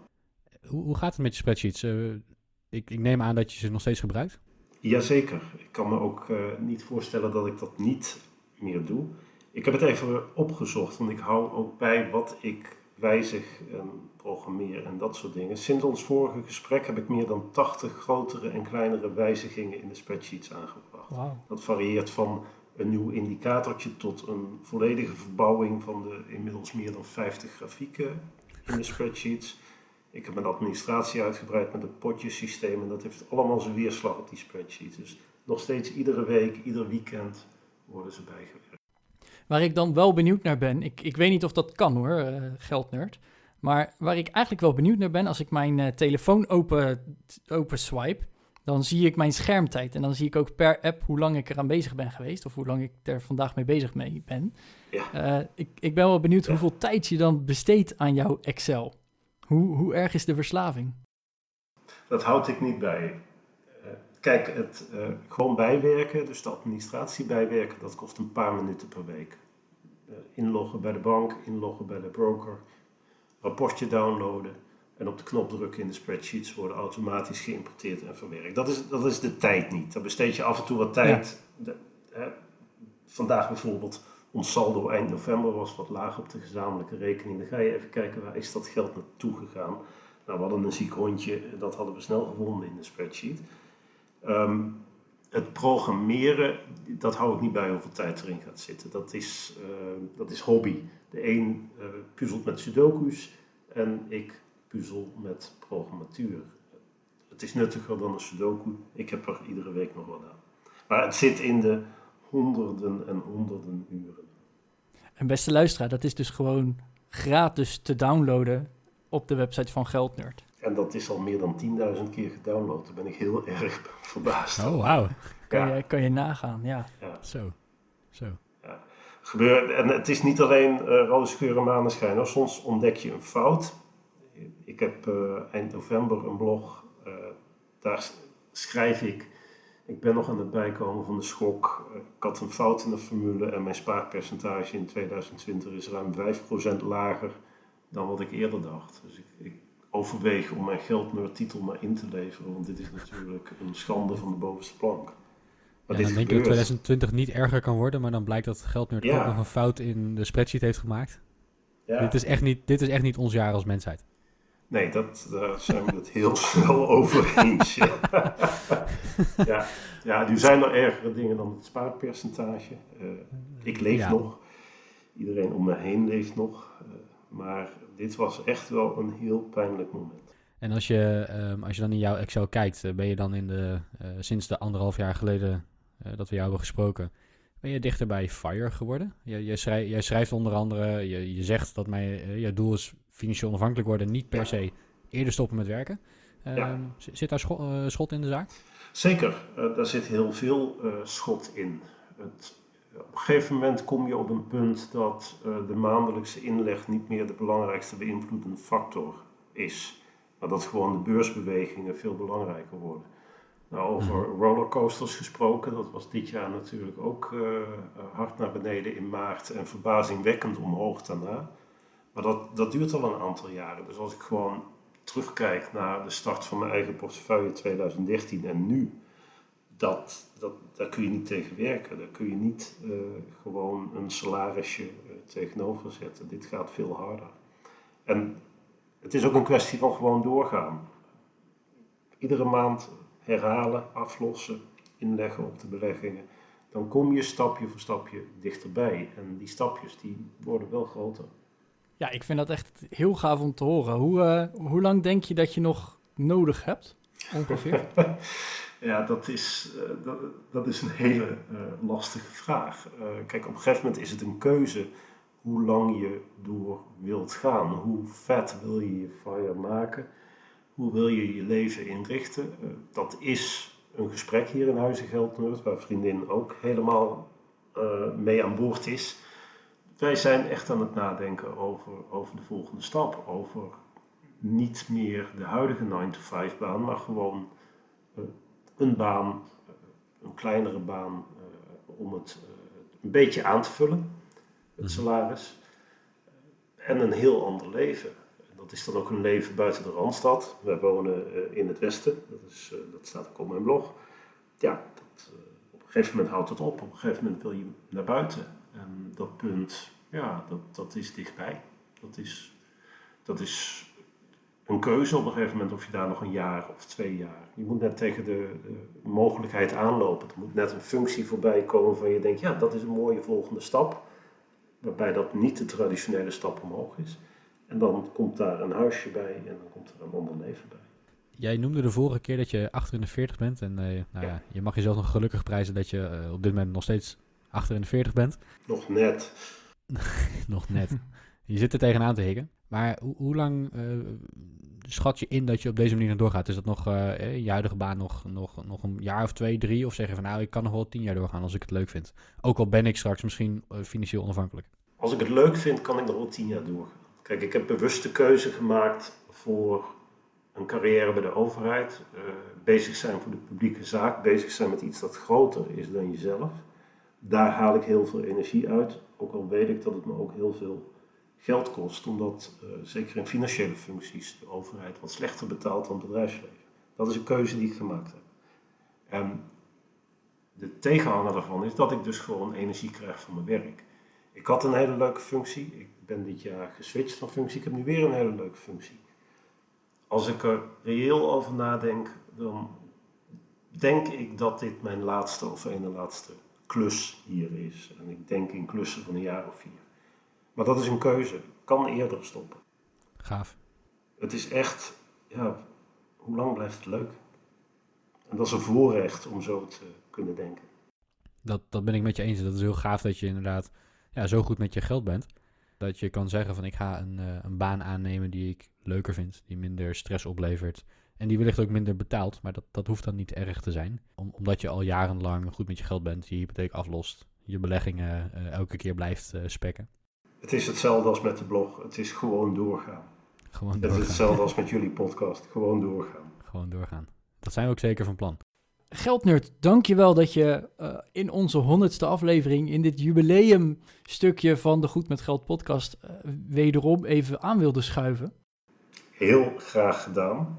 Hoe, hoe gaat het met je spreadsheets? Eh, ik, ik neem aan dat je ze nog steeds gebruikt. Jazeker. Ik kan me ook eh, niet voorstellen dat ik dat niet meer doe. Ik heb het even opgezocht, want ik hou ook bij wat ik wijzig en programmeer en dat soort dingen. Sinds ons vorige gesprek heb ik meer dan 80 grotere en kleinere wijzigingen in de spreadsheets aangebracht. Dat varieert van een nieuw indicatortje tot een volledige verbouwing van de inmiddels meer dan 50 grafieken in de spreadsheets. Ik heb mijn administratie uitgebreid met het potjesysteem en dat heeft allemaal zijn weerslag op die spreadsheets. Dus nog steeds iedere week, ieder weekend worden ze bijgewerkt. Waar ik dan wel benieuwd naar ben, ik, ik weet niet of dat kan hoor, eh, geldnerd. Maar waar ik eigenlijk wel benieuwd naar ben, als ik mijn eh, telefoon open, open swipe, dan zie ik mijn schermtijd. En dan zie ik ook per app hoe lang ik eraan bezig ben geweest, of hoe lang ik er vandaag mee bezig mee ben. Ja. Eh, ik, ik ben wel benieuwd Ja. hoeveel tijd je dan besteedt aan jouw Excel. Hoe, hoe erg is de verslaving? Dat houd ik niet bij. Eh, kijk, het eh, gewoon bijwerken, dus de administratie bijwerken, dat kost een paar minuten per week. Inloggen bij de bank, inloggen bij de broker, rapportje downloaden en op de knop drukken in de spreadsheets worden automatisch geïmporteerd en verwerkt. Dat is, dat is de tijd niet. Daar besteed je af en toe wat tijd. De- hè, vandaag bijvoorbeeld, ons saldo eind november was wat laag op de gezamenlijke rekening. Dan ga je even kijken waar is dat geld naartoe gegaan. Nou, we hadden een ziek hondje, dat hadden we snel gevonden in de spreadsheet. Ehm, het programmeren, dat hou ik niet bij hoeveel tijd erin gaat zitten. Dat is, eh, dat is hobby. De een eh, puzzelt met sudoku's en ik puzzel met programmatuur. Het is nuttiger dan een sudoku. Ik heb er iedere week nog wat aan. Maar het zit in de honderden en honderden uren. En beste luisteraar, dat is dus gewoon gratis te downloaden op de website van Geldnerd. En dat is al meer dan 10.000 keer gedownload. Daar ben ik heel erg verbaasd. Oh, wauw. Kan, Ja. je, kan je nagaan, ja. Zo. Zo. Gebeur, en het is niet alleen eh roze geur en maneschijn. hoor. Soms ontdek je een fout. Ik heb eh, eind november een blog. eh, daar schrijf ik. Ik ben nog aan het bijkomen van de schok. Ik had een fout in de formule en mijn spaarpercentage in 2020 is ruim 5% lager dan wat ik eerder dacht. Dus ik, ik overweeg om mijn geldnerdtitel maar in te leveren. Want dit is natuurlijk een schande van de bovenste plank. Maar Ja, dan denk je dat gebeurt. 2020 niet erger kan worden, maar dan blijkt dat Geldnerd Ja. ook nog een fout in de spreadsheet heeft gemaakt. Ja. Dit, is echt niet, dit is echt niet ons jaar als mensheid. Nee, dat, daar zijn we het heel snel over eens. Ja. ja. nu zijn er ergere dingen dan het spaarpercentage. Eh, ik leef Ja. nog. Iedereen om me heen leeft nog. Eh, maar dit was echt wel een heel pijnlijk moment. En als je, ehm, als je dan in jouw Excel kijkt, eh, ben je dan in de, sinds de anderhalf jaar geleden dat we jou hebben gesproken, ben je dichter bij FIRE geworden? Je, je schrij- jij schrijft onder andere, je, je zegt dat mijn, jouw doel is financieel onafhankelijk worden, niet per se eerder stoppen met werken. Ehm, Ja. Zit daar scho- eh, schot in de zaak? Zeker, eh, daar zit heel veel eh, schot in. Het, op een gegeven moment kom je op een punt dat de maandelijkse inleg niet meer de belangrijkste beïnvloedende factor is. Maar dat gewoon de beursbewegingen veel belangrijker worden. Nou, over rollercoasters gesproken, dat was dit jaar natuurlijk ook hard naar beneden in maart en verbazingwekkend omhoog daarna. Maar dat, dat duurt al een aantal jaren. Dus als ik gewoon terugkijk naar de start van mijn eigen portefeuille 2013 en nu, dat, dat, daar kun je niet tegen werken. Daar kun je niet eh, gewoon een salarisje eh, tegenover zetten. Dit gaat veel harder. En het is ook een kwestie van gewoon doorgaan. Iedere maand herhalen, aflossen, inleggen op de beleggingen. Dan kom je stapje voor stapje dichterbij. En die stapjes die worden wel groter. Ja, ik vind dat echt heel gaaf om te horen. Hoe, eh, hoe lang denk je dat je nog nodig hebt? Ongeveer. Ja, dat is, eh, dat, dat is een hele eh, lastige vraag. Kijk, op een gegeven moment is het een keuze hoe lang je door wilt gaan. Hoe vet wil je je fire maken? Hoe wil je je leven inrichten? Dat is een gesprek hier in Huizen Geldnerd, waar vriendin ook helemaal mee aan boord is. Wij zijn echt aan het nadenken over, over de volgende stap. Over niet meer de huidige 9-to-5 baan, maar gewoon eh, een baan, eh, een kleinere baan, eh, om het een beetje aan te vullen, het salaris. En een heel ander leven. Dat is dan ook een leven buiten de Randstad. Wij wonen in het westen, dat, is, dat staat ook op mijn blog. Ja, dat, op een gegeven moment houdt het op. Op een gegeven moment wil je naar buiten. En dat punt, ja, dat, dat is dichtbij. Dat is, dat is een keuze op een gegeven moment of je daar nog een jaar of twee jaar. Je moet net tegen de, de mogelijkheid aanlopen. Er moet net een functie voorbij komen van je denkt, ja, dat is een mooie volgende stap. Waarbij dat niet de traditionele stap omhoog is. En dan komt daar een huisje bij en dan komt er een ander leven bij. Jij noemde de vorige keer dat je achter in de 40 bent. En eh, nou ja, je mag jezelf nog gelukkig prijzen dat je eh, op dit moment nog steeds achter in de 40 bent. Nog net. nog net. je zit er tegenaan te hikken. Maar hoe, hoe lang eh, schat je in dat je op deze manier nog doorgaat? Is dat nog eh, je huidige baan nog, nog, nog een jaar of twee, drie? Of zeg je van nou, ik kan nog wel tien jaar doorgaan als ik het leuk vind? Ook al ben ik straks misschien financieel onafhankelijk. Als ik het leuk vind, kan ik nog wel tien jaar doorgaan. Kijk, ik heb bewust de keuze gemaakt voor een carrière bij de overheid. bezig zijn voor de publieke zaak. Bezig zijn met iets dat groter is dan jezelf. Daar haal ik heel veel energie uit. Ook al weet ik dat het me ook heel veel geld kost. Omdat, eh, zeker in financiële functies, de overheid wat slechter betaalt dan het bedrijfsleven. Dat is een keuze die ik gemaakt heb. En de tegenhanger daarvan is dat ik dus gewoon energie krijg van mijn werk. Ik had een hele leuke functie. Ik ben dit jaar geswitcht van functie. Ik heb nu weer een hele leuke functie. Als ik er reëel over nadenk, dan denk ik dat dit mijn laatste of ene laatste klus hier is. En ik denk in klussen van een jaar of vier. Maar dat is een keuze. Kan eerder stoppen. Gaaf. Het is echt, ja, hoe lang blijft het leuk? En dat is een voorrecht om zo te kunnen denken. Dat, dat ben ik met je eens. Dat is heel gaaf dat je inderdaad ja, zo goed met je geld bent. Dat je kan zeggen van ik ga een, eh, een baan aannemen die ik leuker vind. Die minder stress oplevert. En die wellicht ook minder betaalt. Maar dat, dat hoeft dan niet erg te zijn. Om, omdat je al jarenlang goed met je geld bent. Je hypotheek aflost. Je beleggingen eh, elke keer blijft eh, spekken. Het is hetzelfde als met de blog. Het is gewoon doorgaan. Gewoon Het is doorgaan. hetzelfde als met jullie podcast. Gewoon doorgaan. Gewoon doorgaan. Dat zijn we ook zeker van plan. Geldnerd, dankjewel dat je eh, in onze honderdste aflevering, in dit jubileumstukje van de Goed met Geld podcast, wederom even aan wilde schuiven. heel graag gedaan.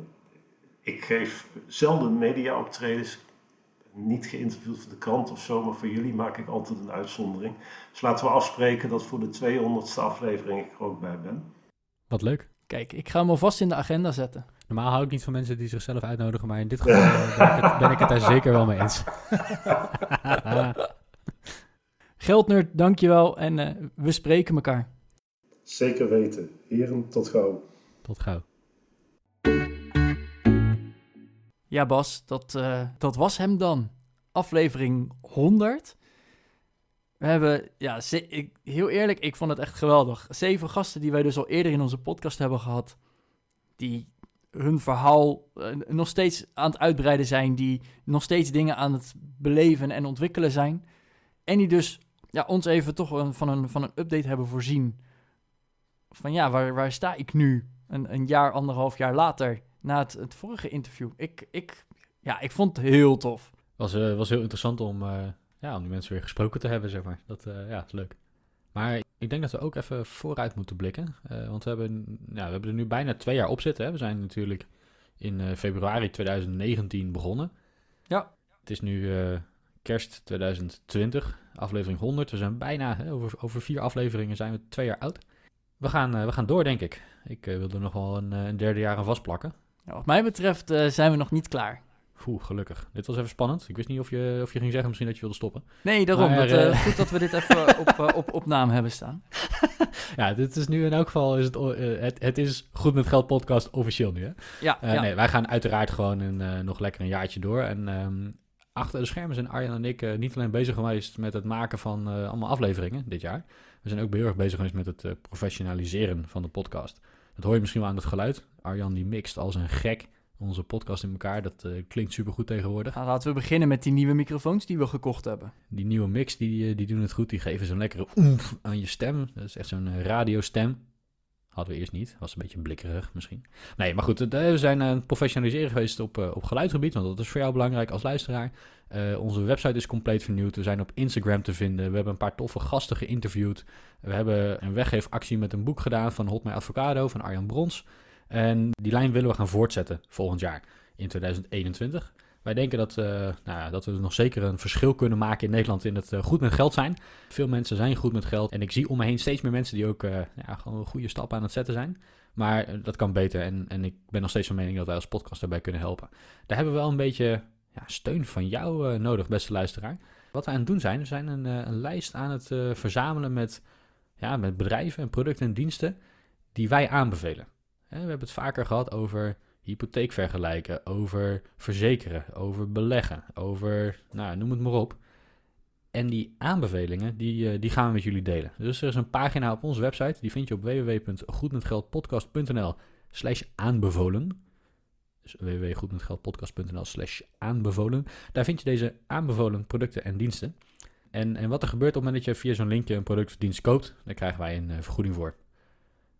Ik geef zelden media-optredens, niet geïnterviewd voor de krant of zo, maar voor jullie maak ik altijd een uitzondering. Dus laten we afspreken dat voor de 200ste aflevering ik er ook bij ben. Wat leuk. Kijk, ik ga hem alvast in de agenda zetten. Normaal hou ik niet van mensen die zichzelf uitnodigen, maar in dit geval eh, ben, ik het, ben ik het daar zeker wel mee eens. Geldnerd, dankjewel en eh, we spreken elkaar. Zeker weten. Heren, tot gauw. Tot gauw. Ja, Bas, dat, eh, dat was hem dan. Aflevering 100. We hebben, ja, ik, heel eerlijk, ik vond het echt geweldig. Zeven gasten die wij dus al eerder in onze podcast hebben gehad. Die hun verhaal eh, nog steeds aan het uitbreiden zijn. Die nog steeds dingen aan het beleven en ontwikkelen zijn. En die dus ja, ons even toch een, van, een, van een update hebben voorzien. Van ja, waar, waar sta ik nu? Een, een jaar, anderhalf jaar later, na het, het vorige interview. Ik, ik, ja, ik vond het heel tof. was, eh, was heel interessant om, eh, ja, om die mensen weer gesproken te hebben, zeg maar. Dat eh, ja, is leuk. Maar ik denk dat we ook even vooruit moeten blikken. want we hebben, ja, we hebben er nu bijna twee jaar op zitten. Hè. We zijn natuurlijk in februari 2019 begonnen. Ja. Het is nu kerst 2020, aflevering 100. We zijn bijna, hè, over, over vier afleveringen zijn we twee jaar oud. We gaan, we gaan door, denk ik. Ik wil er nog wel een, een derde jaar aan vastplakken. Ja, wat mij betreft eh, zijn we nog niet klaar. Oeh, gelukkig. Dit was even spannend. Ik wist niet of je, of je ging zeggen misschien dat je wilde stoppen. Nee, daarom. Maar, dat, eh, eh, goed dat we dit even op, op, op naam hebben staan. Ja, dit is nu in elk geval, is het, het, het is Goed Met Geld podcast officieel nu, hè? Ja, ja. Nee, wij gaan uiteraard gewoon een, nog lekker een jaartje door. En ehm, achter de schermen zijn Arjan en ik niet alleen bezig geweest met het maken van allemaal afleveringen dit jaar. We zijn ook heel erg bezig geweest met het professionaliseren van de podcast. Dat hoor je misschien wel aan het geluid. Arjan die mixt als een gek onze podcast in elkaar. Dat eh, klinkt supergoed tegenwoordig. Nou, laten we beginnen met die nieuwe microfoons die we gekocht hebben. Die nieuwe mix, die, eh, die doen het goed. Die geven zo'n lekkere oemf aan je stem. Dat is echt zo'n eh, radiostem. Hadden we eerst niet. Was een beetje blikkerig misschien. Nee, maar goed. eh, We zijn aan het professionaliseren geweest op, eh, op geluidsgebied. Want dat is voor jou belangrijk als luisteraar. Eh, onze website is compleet vernieuwd. We zijn op Instagram te vinden. We hebben een paar toffe gasten geïnterviewd. We hebben een weggeefactie met een boek gedaan van Hot My Avocado van Arjan Brons. En die lijn willen we gaan voortzetten volgend jaar in 2021. Wij denken dat, eh, nou dat we nog zeker een verschil kunnen maken in Nederland in het eh, goed met geld zijn. Veel mensen zijn goed met geld. En ik zie om me heen steeds meer mensen die ook eh, ja, gewoon goede stappen aan het zetten zijn. Maar dat kan beter. En, en ik ben nog steeds van mening dat wij als podcast daarbij kunnen helpen. Daar hebben we wel een beetje ja, steun van jou nodig, beste luisteraar. Wat we aan het doen zijn, we zijn een, een lijst aan het verzamelen met, ja, met bedrijven en producten en diensten die wij aanbevelen. We hebben het vaker gehad over hypotheek vergelijken, over verzekeren, over beleggen, over, nou, noem het maar op. En die aanbevelingen, die, eh, die gaan we met jullie delen. Dus er is een pagina op onze website, die vind je op www.goedmetgeldpodcast.nl slash aanbevolen. Dus www.goedmetgeldpodcast.nl slash aanbevolen. Daar vind je deze aanbevolen producten en diensten. En, en wat er gebeurt op het moment dat je via zo'n linkje een product of dienst koopt, daar krijgen wij een eh, vergoeding voor.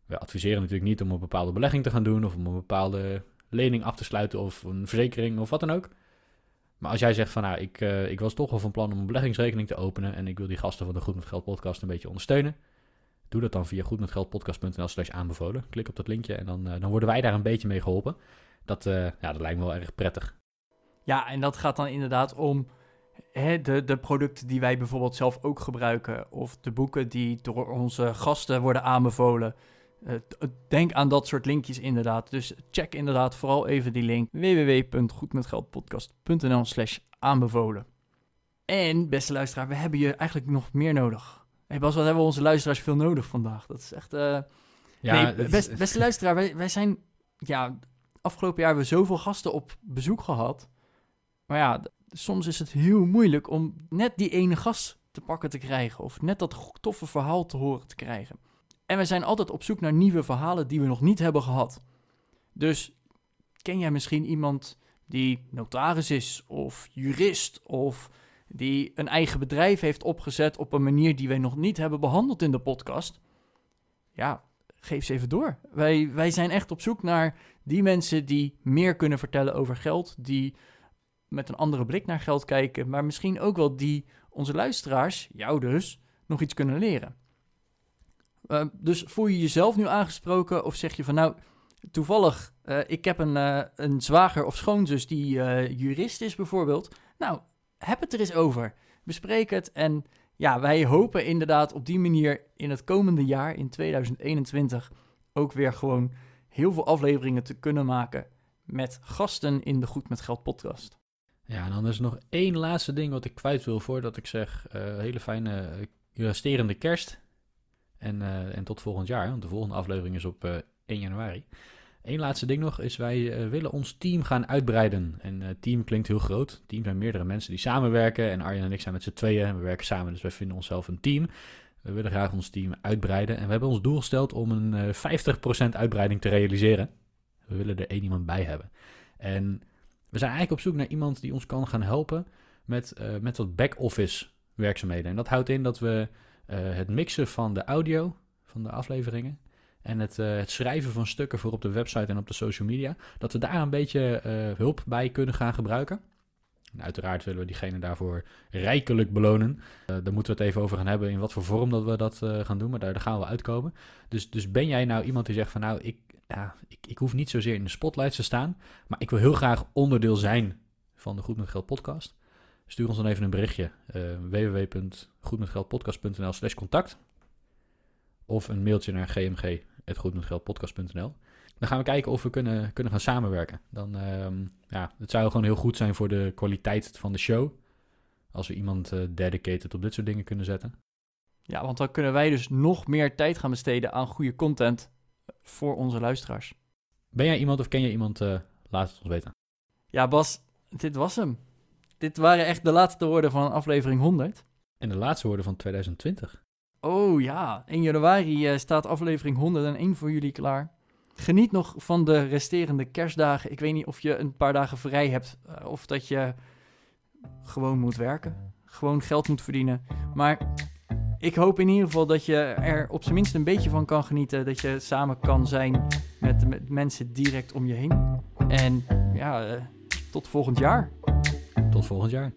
We adviseren natuurlijk niet om een bepaalde belegging te gaan doen of om een bepaalde lening af te sluiten of een verzekering of wat dan ook. Maar als jij zegt van nou, ik, eh, ik was toch wel van plan om een beleggingsrekening te openen en ik wil die gasten van de Goed met Geld podcast een beetje ondersteunen. Doe dat dan via goedmetgeldpodcast.nl slash aanbevolen. Klik op dat linkje en dan, eh, dan worden wij daar een beetje mee geholpen. Dat, eh, ja, dat lijkt me wel erg prettig. Ja, en dat gaat dan inderdaad om hè, de, de producten die wij bijvoorbeeld zelf ook gebruiken. Of de boeken die door onze gasten worden aanbevolen. Eh, t- denk aan dat soort linkjes inderdaad. Dus check inderdaad vooral even die link. www.goedmetgeldpodcast.nl slash aanbevolen. En, beste luisteraar, we hebben je eigenlijk nog meer nodig. Hey Bas, wat hebben onze luisteraars veel nodig vandaag? Dat is echt... eh, nee, is- best, beste luisteraar, wij, wij zijn... Ja, afgelopen jaar hebben we zoveel gasten op bezoek gehad. Maar ja, soms is het heel moeilijk om net die ene gast te pakken te krijgen. Of net dat toffe verhaal te horen te krijgen. En we zijn altijd op zoek naar nieuwe verhalen die we nog niet hebben gehad. Dus ken jij misschien iemand die notaris is of jurist of die een eigen bedrijf heeft opgezet op een manier die wij nog niet hebben behandeld in de podcast? Ja, geef ze even door. Wij, wij zijn echt op zoek naar die mensen die meer kunnen vertellen over geld, die met een andere blik naar geld kijken, maar misschien ook wel die onze luisteraars, jou dus, nog iets kunnen leren. Eh, dus voel je jezelf nu aangesproken of zeg je van nou, toevallig, eh, ik heb een, eh, een zwager of schoonzus die eh, jurist is bijvoorbeeld. Nou, heb het er eens over. Bespreek het. En ja, wij hopen inderdaad op die manier in het komende jaar, in 2021, ook weer gewoon heel veel afleveringen te kunnen maken met gasten in de Goed met Geld podcast. Ja, en dan is er nog één laatste ding wat ik kwijt wil voordat ik zeg, eh, hele fijne resterende kerst. En, eh, en tot volgend jaar, want de volgende aflevering is op eh, 1 januari. Eén laatste ding nog is, wij eh, willen ons team gaan uitbreiden. En eh, team klinkt heel groot. Team zijn meerdere mensen die samenwerken. En Arjen en ik zijn met z'n tweeën en we werken samen, dus wij vinden onszelf een team. We willen graag ons team uitbreiden. En we hebben ons doel gesteld om een eh 50% uitbreiding te realiseren. We willen er één iemand bij hebben. En we zijn eigenlijk op zoek naar iemand die ons kan gaan helpen met, eh, met wat back-office werkzaamheden. En dat houdt in dat we eh, het mixen van de audio van de afleveringen en het, eh, het schrijven van stukken voor op de website en op de social media, dat we daar een beetje eh, hulp bij kunnen gaan gebruiken. En uiteraard willen we diegene daarvoor rijkelijk belonen. Eh, daar moeten we het even over gaan hebben in wat voor vorm dat we dat eh, gaan doen, maar daar, gaan we uitkomen. Dus, dus ben jij nou iemand die zegt van nou, ik, ja, ik, ik hoef niet zozeer in de spotlights te staan, maar ik wil heel graag onderdeel zijn van de Goed met Geld podcast. Stuur ons dan even een berichtje. eh www.goedmetgeldpodcast.nl slash contact. Of een mailtje naar gmg.goedmetgeldpodcast.nl Dan gaan we kijken of we kunnen, kunnen gaan samenwerken. Dan, ehm, ja, het zou gewoon heel goed zijn voor de kwaliteit van de show. Als we iemand eh, dedicated op dit soort dingen kunnen zetten. Ja, want dan kunnen wij dus nog meer tijd gaan besteden aan goede content voor onze luisteraars. Ben jij iemand of ken je iemand? eh, laat het ons weten. Ja, Bas, dit was hem. Dit waren echt de laatste woorden van aflevering 100. En de laatste woorden van 2020. Oh ja, 1 januari eh, staat aflevering 101 voor jullie klaar. Geniet nog van de resterende kerstdagen. Ik weet niet of je een paar dagen vrij hebt eh, of dat je gewoon moet werken. Gewoon geld moet verdienen. Maar ik hoop in ieder geval dat je er op zijn minst een beetje van kan genieten. Dat je samen kan zijn met, met mensen direct om je heen. En ja, eh, tot volgend jaar. Tot volgend jaar.